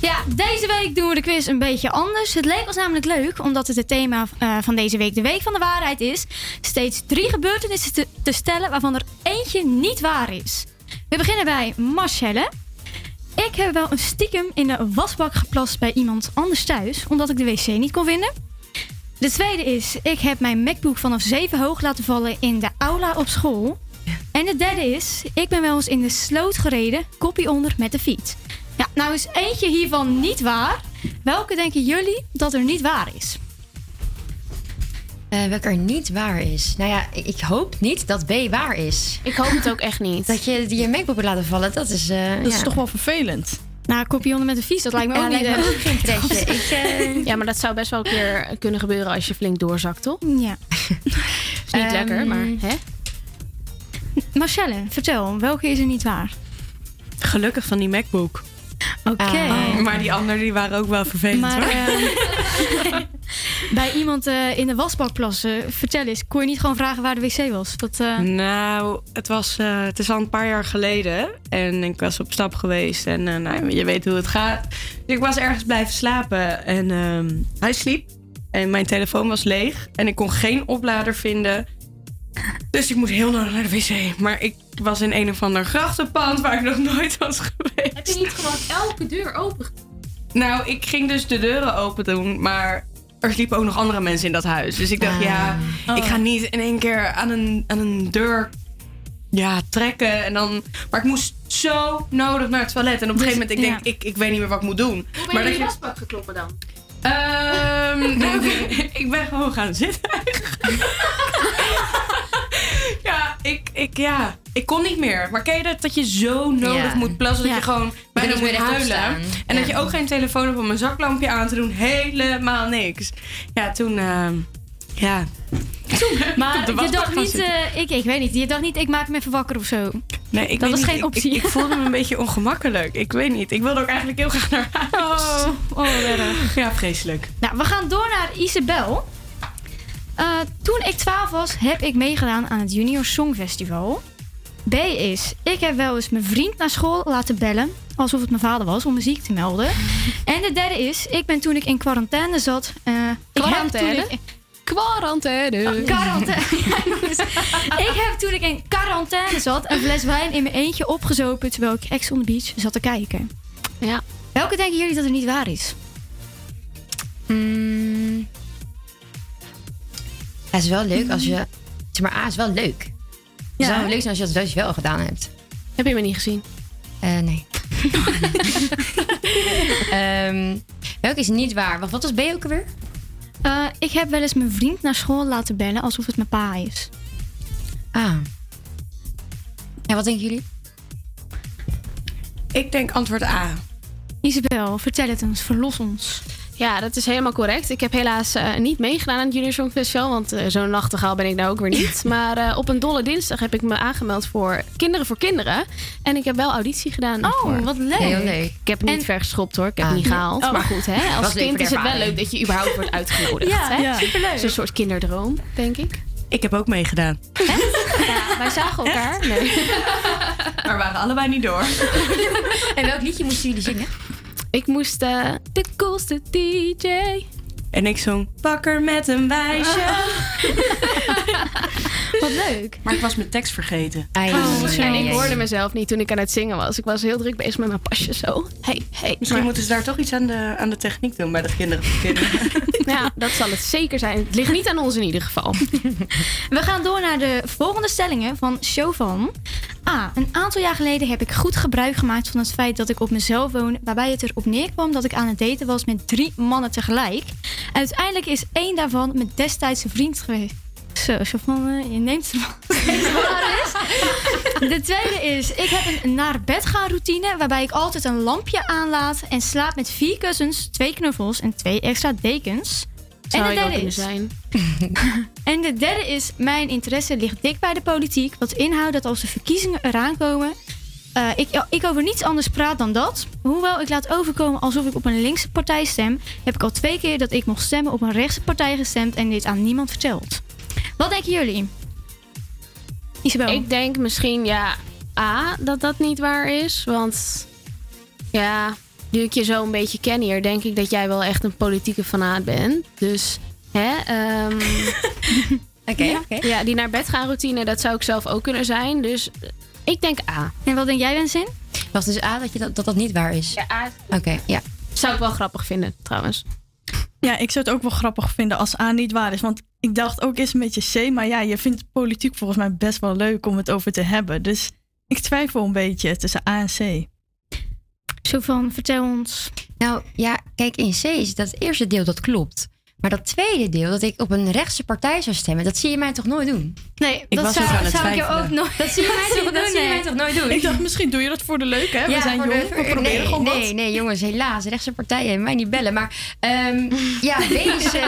Ja, deze week doen we de quiz een beetje anders. Het leek ons namelijk leuk, omdat het het thema eh, van deze week de Week van de Waarheid is. Steeds drie gebeurtenissen te, te stellen waarvan er eentje niet waar is. We beginnen bij Marcelle. Ik heb wel een stiekem in de wasbak geplast bij iemand anders thuis, omdat ik de wc niet kon vinden. De tweede is, ik heb mijn MacBook vanaf 7 hoog laten vallen in de aula op school. En de derde is, ik ben wel eens in de sloot gereden, koppie onder met de fiets. Ja, nou is eentje hiervan niet waar. Welke denken jullie dat er niet waar is? Eh, welke er niet waar is. Nou ja, ik, ik hoop niet dat B waar is. Ik hoop het ook echt niet. Dat je die je make-up hebt laten vallen, dat is... eh, Dat is toch wel vervelend. Nou, kopionnen met een vies, dat lijkt me Ja, ook niet. me ook geen. *laughs* Ik, eh, Ja, maar dat zou best wel een keer kunnen gebeuren als je flink doorzakt, toch? Ja. *laughs* Is niet Ehm, lekker, maar hè? Marcelle, vertel, welke is er niet waar? Gelukkig van die MacBook. Oké. Ah. Maar die anderen die waren ook wel vervelend Maar hoor. eh, *laughs* bij iemand eh, in de wasbak plassen, vertel eens, kon je niet gewoon vragen waar de wc was? Dat, eh, Nou, het, was, eh, het is al een paar jaar geleden. En ik was op stap geweest. En eh, nou, je weet hoe het gaat. Dus ik was ergens blijven slapen. En ehm, hij sliep. En mijn telefoon was leeg. En ik kon geen oplader vinden. Dus ik moest heel nodig naar de wc. Maar ik was in een of ander grachtenpand waar ik nog nooit was geweest. Heb je niet gewoon elke deur open? Nou, ik ging dus de deuren open doen, maar er sliepen ook nog andere mensen in dat huis. Dus ik dacht, ja, Oh. ik ga niet in één keer aan een, aan een deur ja, trekken. En dan, maar ik moest zo nodig naar het toilet. En op een gegeven moment, ik denk, ik, ik weet niet meer wat ik moet doen. Hoe ben maar je in je wasbak gekloppen dan? Ehm, *laughs* *laughs* ik ben gewoon gaan zitten. *laughs* ik, ik, ja, ik kon niet meer. Maar ken je dat, dat je zo nodig Ja. moet plassen dat Ja. je gewoon bijna moet huilen. En dat je ook geen telefoon hebt om een zaklampje aan te doen. Helemaal niks. Ja, toen, ehm, ja. Toen maar je dacht niet, eh, ik, ik weet niet, je dacht niet, ik maak me even wakker of zo. Nee, ik dat was niet, geen optie. Ik, ik voelde me een beetje ongemakkelijk. Ik weet niet. Ik wilde ook eigenlijk heel graag naar huis. Oh, oh. Ja, vreselijk. Nou, we gaan door naar Isabel. Eh, toen ik 12 was, heb ik meegedaan aan het Junior Songfestival. B is, ik heb wel eens mijn vriend naar school laten bellen, alsof het mijn vader was, om me ziek te melden. *laughs* en de derde is, ik ben toen ik in quarantaine zat. ik heb Quarantaine? toen ik- Quarantaine. Oh, quarantaine. *laughs* Ja, jongens. ik heb toen ik in quarantaine zat een fles wijn in mijn eentje opgezopen terwijl ik Ex on the Beach zat te kijken. Ja. Welke denken jullie dat er niet waar is? Mm. Ja, het is wel leuk als je... Zeg maar, A is wel leuk. Het Ja. zou wel leuk zijn als je dat dus wel gedaan hebt. Heb je me niet gezien? Eh, nee. *laughs* Ehm, welke is niet waar? Wacht, wat was B ook alweer? Eh, ik heb wel eens mijn vriend naar school laten bellen alsof het mijn pa is. Ah. Ja, wat denken jullie? Ik denk antwoord A. Isabel, vertel het ons, verlos ons. Ja, dat is helemaal correct. Ik heb helaas eh, niet meegedaan aan het Junior Songfestival, want eh, zo'n nachtegaal ben ik nou ook weer niet. *laughs* Maar eh, op een dolle dinsdag heb ik me aangemeld voor Kinderen voor Kinderen. En ik heb wel auditie gedaan. daarvoor. wat leuk. Heel leuk. Ik heb niet En- vergeschopt hoor, ik heb Ah. het niet gehaald. Oh. Maar goed, hè, als kind is het wel leuk dat je überhaupt wordt *laughs* uitgenodigd. Ja, hè? ja. superleuk. Het is een soort kinderdroom, denk ik. Ik heb ook meegedaan. Ja, wij zagen elkaar. Nee. *laughs* Maar we waren allebei niet door. En welk liedje moesten jullie zingen? Ik moest eh, de coolste DJ. En ik zong Bakker met een wijsje. *laughs* Wat leuk. Maar ik was mijn tekst vergeten. En ai, ik hoorde mezelf niet toen ik aan het zingen was. Ik was heel druk bezig met mijn pasje zo. Hey, hey. Misschien Maar- moeten ze daar toch iets aan de, aan de techniek doen bij de kinderen. *laughs* Ja, dat zal het zeker zijn. Het ligt niet aan ons in ieder geval. We gaan door naar de volgende stellingen van Chauvin. A. Een aantal jaar geleden heb ik goed gebruik gemaakt van het feit dat ik op mezelf woon. Waarbij het erop neerkwam dat ik aan het daten was met drie mannen tegelijk. Uiteindelijk is één daarvan mijn destijdse vriend geweest. Zo, Chauvin, eh, je neemt *laughs* waar is. De tweede is, ik heb een naar bed gaan routine. Waarbij ik altijd een lampje aanlaat en slaap met vier kussens, twee knuffels en twee extra dekens. Zou en de derde is, zijn. *laughs* en de derde is, mijn interesse ligt dik bij de politiek. Wat inhoudt dat als de verkiezingen eraan komen, eh, ik, ik over niets anders praat dan dat. Hoewel ik laat overkomen alsof ik op een linkse partij stem, heb ik al twee keer dat ik mocht stemmen op een rechtse partij gestemd en dit aan niemand verteld. Wat denken jullie? Isabel? Ik denk misschien, ja, A, dat dat niet waar is. Want, ja, nu ik je zo een beetje ken hier, denk ik dat jij wel echt een politieke fanaat bent. Dus, hè, ehm, *laughs* Oké, ja, oké. ja, die naar bed gaan routine, dat zou ik zelf ook kunnen zijn. Dus eh, ik denk A. En wat denk jij, Wenzin? Was dus A dat, je dat, dat dat niet waar is? Ja, A. Oké, ja. Zou ik wel grappig vinden, trouwens. Ja, ik zou het ook wel grappig vinden als A niet waar is. Want ik dacht ook eerst een beetje C. Maar ja, je vindt politiek volgens mij best wel leuk om het over te hebben. Dus ik twijfel een beetje tussen A en C. Zo van, vertel ons. Nou ja, kijk, in C is dat eerste deel dat klopt. Maar dat tweede deel, dat ik op een rechtse partij zou stemmen, dat zie je mij toch nooit doen? Nee, Ik dat was zou, ook aan het zou ik je ook nooit Dat zie je mij *laughs* toch, dat zie je mij toch nooit doen? Ik dacht, misschien doe je dat voor de leuk, hè? We zijn jong, de- we proberen nee, gewoon wat. nee, nee, jongens, helaas. Rechtse partijen hebben mij niet bellen. Maar ehm, *laughs* ja, B is, eh,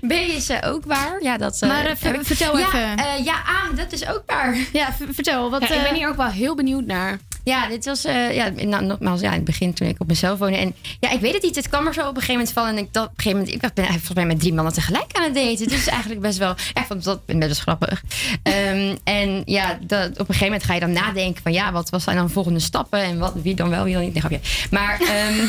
*laughs* B is eh, ook waar. Ja, dat, eh, Maar, vertel ja, even. eh, ja, A, dat is ook waar. Ja, vertel. Wat, Ja, ik ben hier ook wel heel benieuwd naar. Ja, dit was, eh, ja, nou, nogmaals, ja, in het begin toen ik op mezelf woonde. En ja, ik weet het niet. Het kwam er zo op een gegeven moment van. En ik dacht op een gegeven moment, ik ben volgens mij met drie mannen tegelijk aan het daten. Dus eigenlijk best wel, ja, ik vond dat best wel grappig. Ehm, en ja, dat, op een gegeven moment ga je dan nadenken van, ja, wat was zijn dan volgende stappen? En wat, wie dan wel, wie dan niet? Nee, grapje. Maar ehm,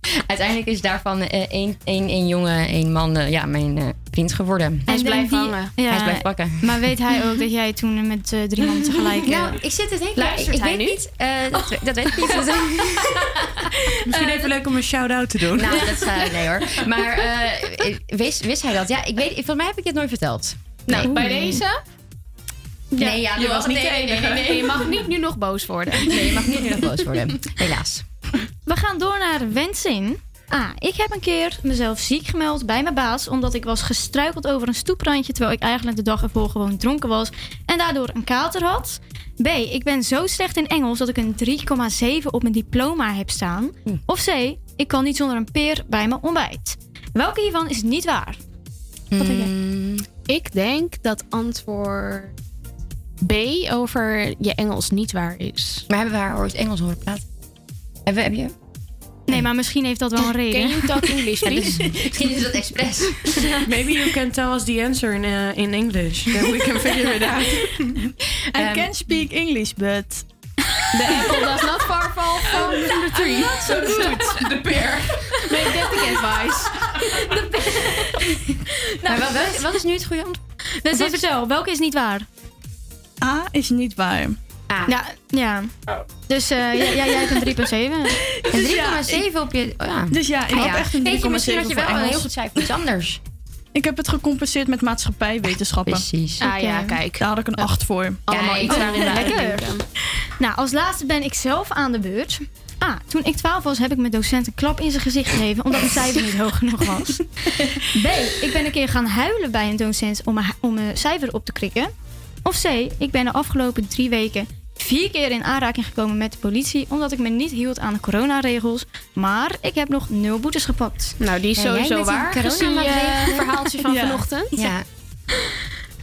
*laughs* uiteindelijk is daarvan eh, één, één, één jongen, één man, eh, ja, mijn eh, vriend geworden. Hij is En blijven die- hangen. Ja, Hij is blijven pakken. Maar weet hij ook dat jij toen met drie mannen tegelijk... Nou, ik zit het denk ik. Luistert ik hij weet nu? niet. eh, dat, dat weet ik niet. *laughs* Misschien even leuk om een shout-out te doen. Nou, dat is, eh, *laughs* nee hoor. Maar eh, wist, wist hij dat? Ja, ik weet, volgens mij heb ik dit nooit verteld. Nou, Nee. bij deze. Nee, ja, je was niet nee, de enige. nee, nee, nee. Je mag niet nu nog boos worden. Nee, je mag niet nu nog boos worden. Helaas. We gaan door naar wensen. Ah, ik heb een keer mezelf ziek gemeld bij mijn baas omdat ik was gestruikeld over een stoeprandje terwijl ik eigenlijk de dag ervoor gewoon dronken was en daardoor een kater had. B, ik ben zo slecht in Engels dat ik een 3,7 op mijn diploma heb staan. Of C, ik kan niet zonder een peer bij mijn ontbijt. Welke hiervan is niet waar? Wat denk jij? Mm, ik denk dat antwoord B over je Engels niet waar is. Maar hebben we haar ooit Engels horen praten? Hebben, heb je? Nee, maar misschien heeft dat wel een reden. Can you talk English, please? Misschien is dat expres. *laughs* Maybe you can tell us the answer in, uh, in English. Then we can figure it out. *laughs* I can speak English, but... The apple does not far fall from the tree. Not so good. De peer. Make that the advice. *laughs* Maar wel- wel- wat is nu het goede antwoord? Dus even vertel, welke is niet waar? A is niet waar. Ah. Ja, ja. Dus eh, jij, hebt een 3,7. En *laughs* Dus ja, 3,7 op je... Oh ja. Dus ja, ik Ah, had echt een 3,7 Weet je, misschien had je wel een heel goed cijfer voor iets anders. Ik heb het gecompenseerd met maatschappijwetenschappen. Precies. Ah ja, kijk. Daar had ik een 8 voor. Allemaal iets daarin Oh, *laughs* lekker. Nou, als laatste ben ik zelf aan de beurt. Ah, toen ik 12 was, heb ik mijn docent een klap in zijn gezicht gegeven omdat mijn cijfer niet hoog genoeg was. *laughs* B, ik ben een keer gaan huilen bij een docent om mijn, om mijn cijfer op te krikken. Of C, ik ben de afgelopen drie weken vier keer in aanraking gekomen met de politie omdat ik me niet hield aan de coronaregels. Maar ik heb nog nul boetes gepakt. Nou, die is sowieso waar. Gezien *laughs* je verhaaltje van Ja. vanochtend. Ja.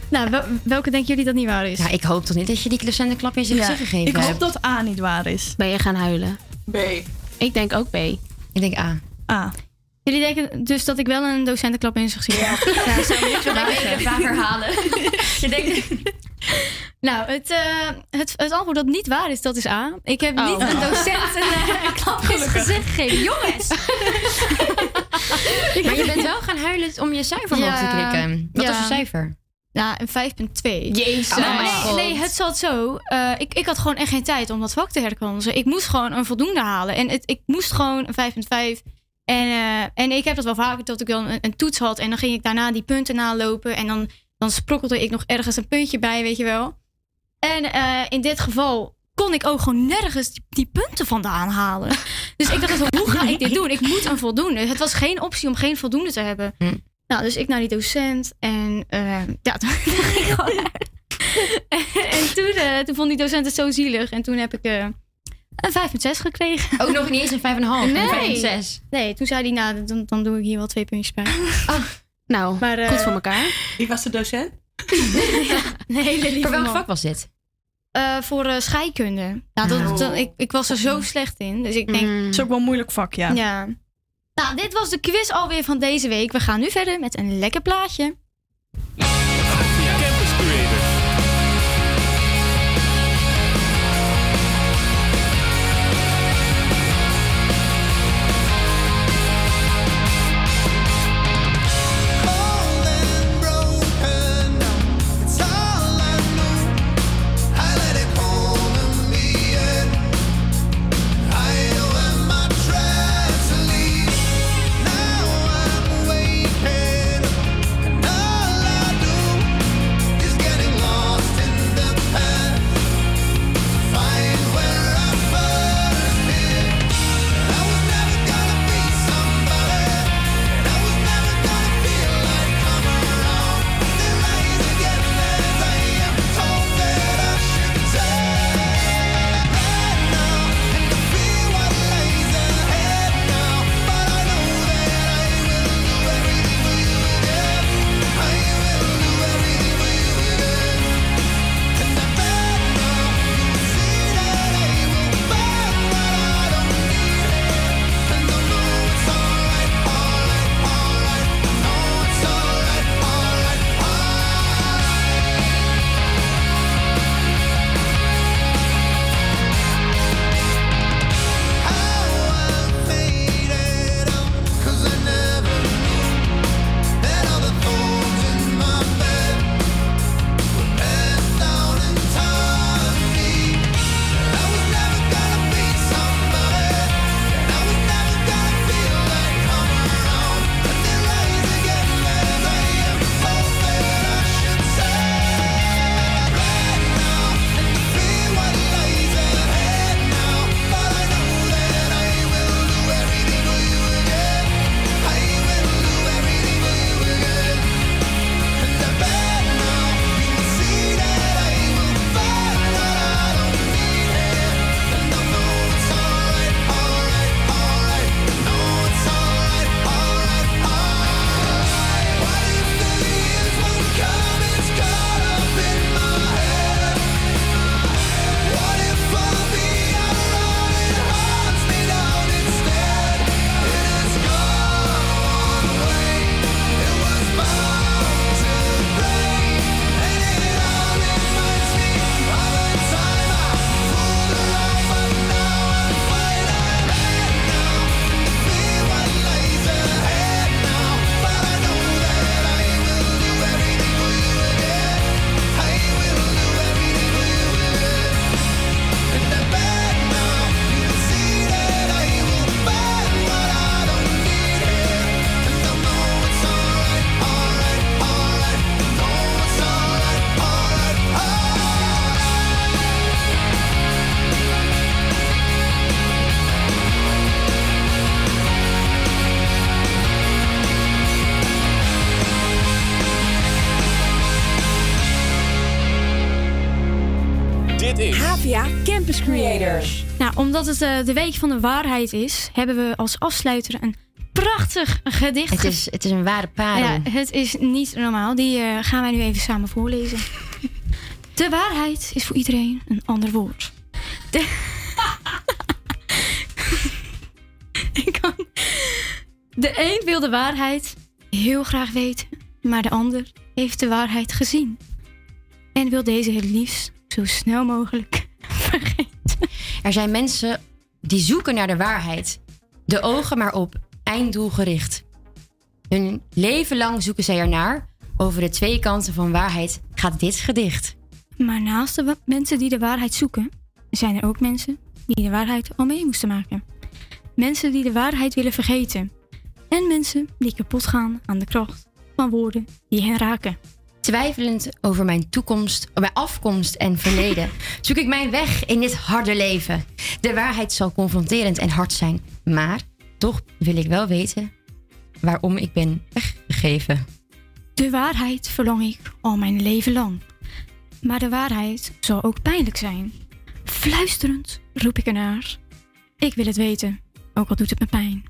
Nou, wel- welke denken jullie dat niet waar is? ja, ik hoop toch niet dat je die docent een klap in zijn gezicht gegeven ik hoop hebt. dat A niet waar is. Ben je gaan huilen? B. Ik denk ook B. Ik denk A. A. Jullie denken dus dat ik wel een docent een klap in zijn gezicht heb? Ja, dat zou niks Maar ik heb vaak herhalen. *laughs* Je denkt... Nou, het, eh, het, het antwoord dat niet waar is, dat is A. Ik heb Oh. niet een docent *laughs* een, eh, een klap in zijn gezicht gegeven. Jongens! *laughs* Maar je bent wel gaan huilen om je cijfer omhoog te klikken. Wat Ja. was je cijfer? Ja, een 5,2. Jezus. Oh mijn nee, nee, het zat zo. eh, ik, ik had gewoon echt geen tijd om dat vak te herkansen. Ik moest gewoon een voldoende halen. En het, ik moest gewoon een 5,5. En, eh, en ik heb dat wel vaker, dat ik dan een, een toets had. En dan ging ik daarna die punten nalopen. En dan, dan sprokkelde ik nog ergens een puntje bij, weet je wel. En eh, in dit geval kon ik ook gewoon nergens die, die punten vandaan halen. Dus ik dacht, hoe ga ik dit doen? Ik moet een voldoende. Het was geen optie om geen voldoende te hebben. Hm. Nou, dus ik naar die docent. En eh, ja, *laughs* toen ging ik gewoon uit. En toen, eh, toen vond die docent het zo zielig. En toen heb ik eh, een 5,6 gekregen. Ook nog niet eens een 5,5. Nee. Een 5,6. Nee, toen zei hij, nou, dan, dan doe ik hier wel twee puntjes bij. Nou, Maar, eh, goed voor elkaar. Wie was de docent? Een hele lieve Voor welk man. vak was dit? Eh, voor eh, scheikunde. Nou, dat, dat- ik, ik was er zo slecht in. Dus ik denk, Mm. Het is ook wel een moeilijk vak, ja. ja. Nou, dit was de quiz alweer van deze week. We gaan nu verder met een lekker plaatje. Het eh, de week van de waarheid is, hebben we als afsluiter een prachtig gedicht. Het is, het is een ware parel. Ja, het is niet normaal. Die eh, gaan wij nu even samen voorlezen. De waarheid is voor iedereen een ander woord. De... *laughs* Ik kan... De een wil de waarheid heel graag weten, maar de ander heeft de waarheid gezien. En wil deze het liefst zo snel mogelijk Er zijn mensen die zoeken naar de waarheid. De ogen maar op, einddoel gericht. Hun leven lang zoeken zij ernaar. Over de twee kanten van waarheid gaat dit gedicht. Maar naast de mensen die de waarheid zoeken, zijn er ook mensen die de waarheid al mee moesten maken. Mensen die de waarheid willen vergeten. En mensen die kapot gaan aan de kracht van woorden die hen raken. Twijfelend over mijn toekomst, mijn afkomst en verleden, *laughs* zoek ik mijn weg in dit harde leven. De waarheid zal confronterend en hard zijn, maar toch wil ik wel weten waarom ik ben weggegeven. De waarheid verlang ik al mijn leven lang. Maar de waarheid zal ook pijnlijk zijn. Fluisterend roep ik ernaar. Ik wil het weten, ook al doet het me pijn.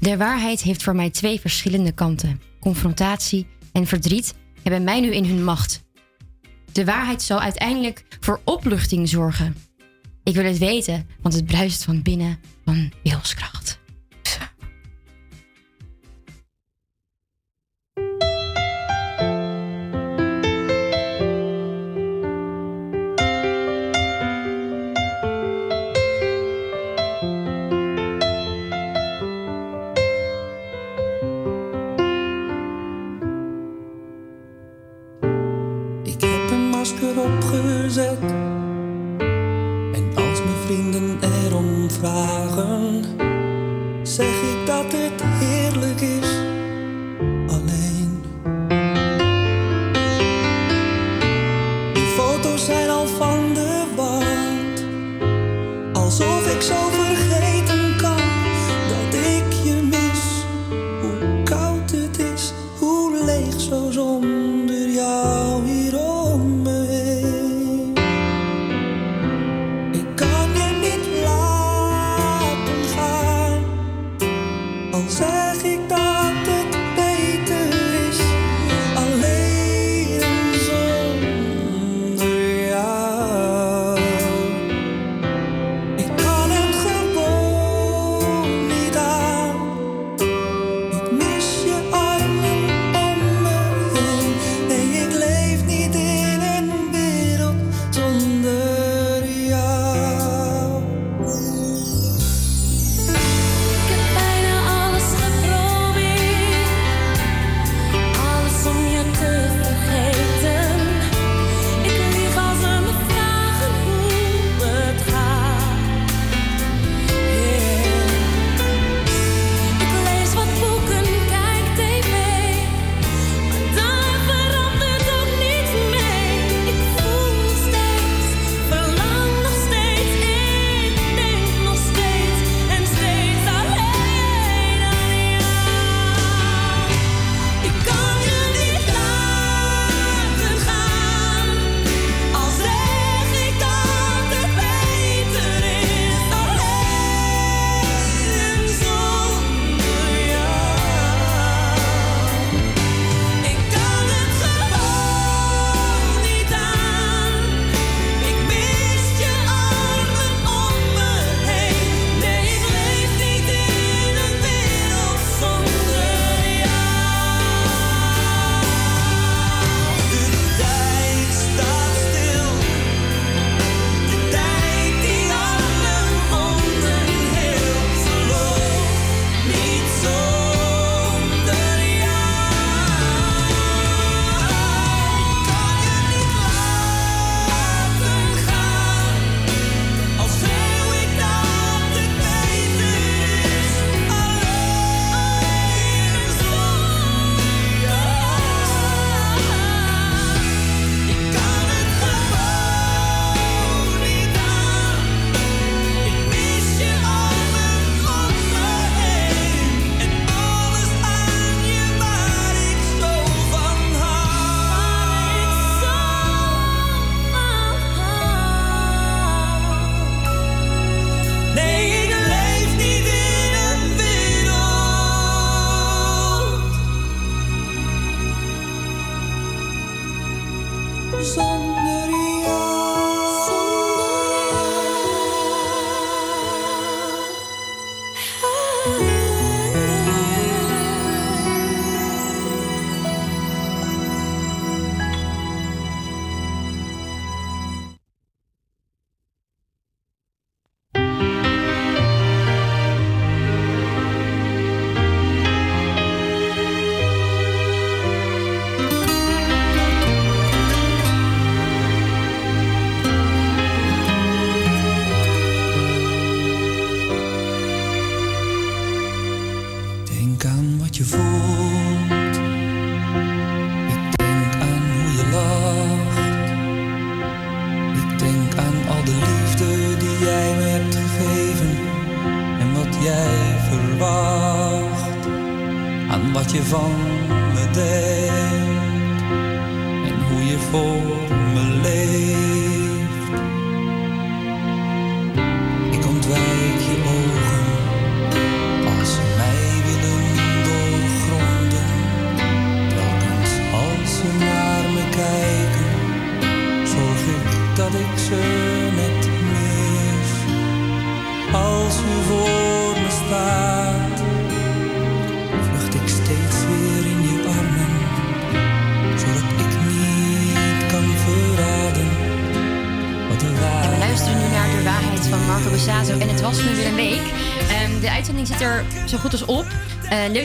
De waarheid heeft voor mij twee verschillende kanten. Confrontatie en verdriet hebben mij nu in hun macht. De waarheid zal uiteindelijk voor opluchting zorgen. Ik wil het weten, want het bruist van binnen van wilskracht.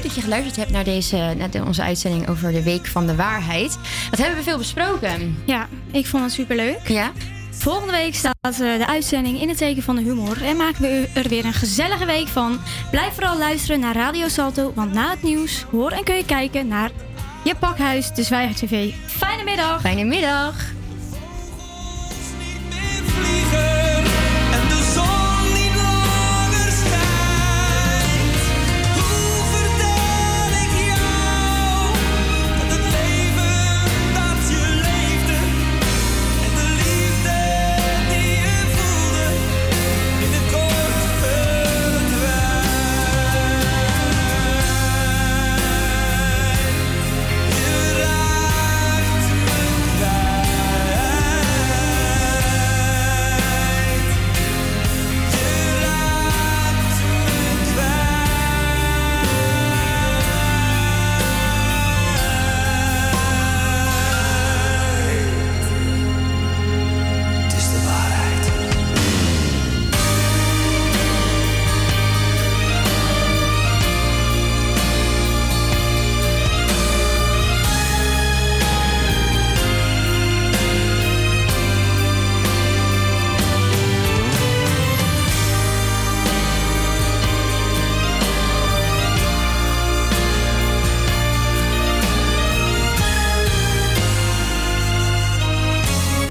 Leuk dat je geluisterd hebt naar, deze, naar onze uitzending over de Week van de Waarheid. Wat hebben we veel besproken? Ja, ik vond het superleuk. Ja. Volgende week staat eh, de uitzending in het teken van de humor. En maken we er weer een gezellige week van. Blijf vooral luisteren naar Radio Salto. Want na het nieuws hoor en kun je kijken naar je pakhuis, de Zwijger TV. Fijne middag. Fijne middag.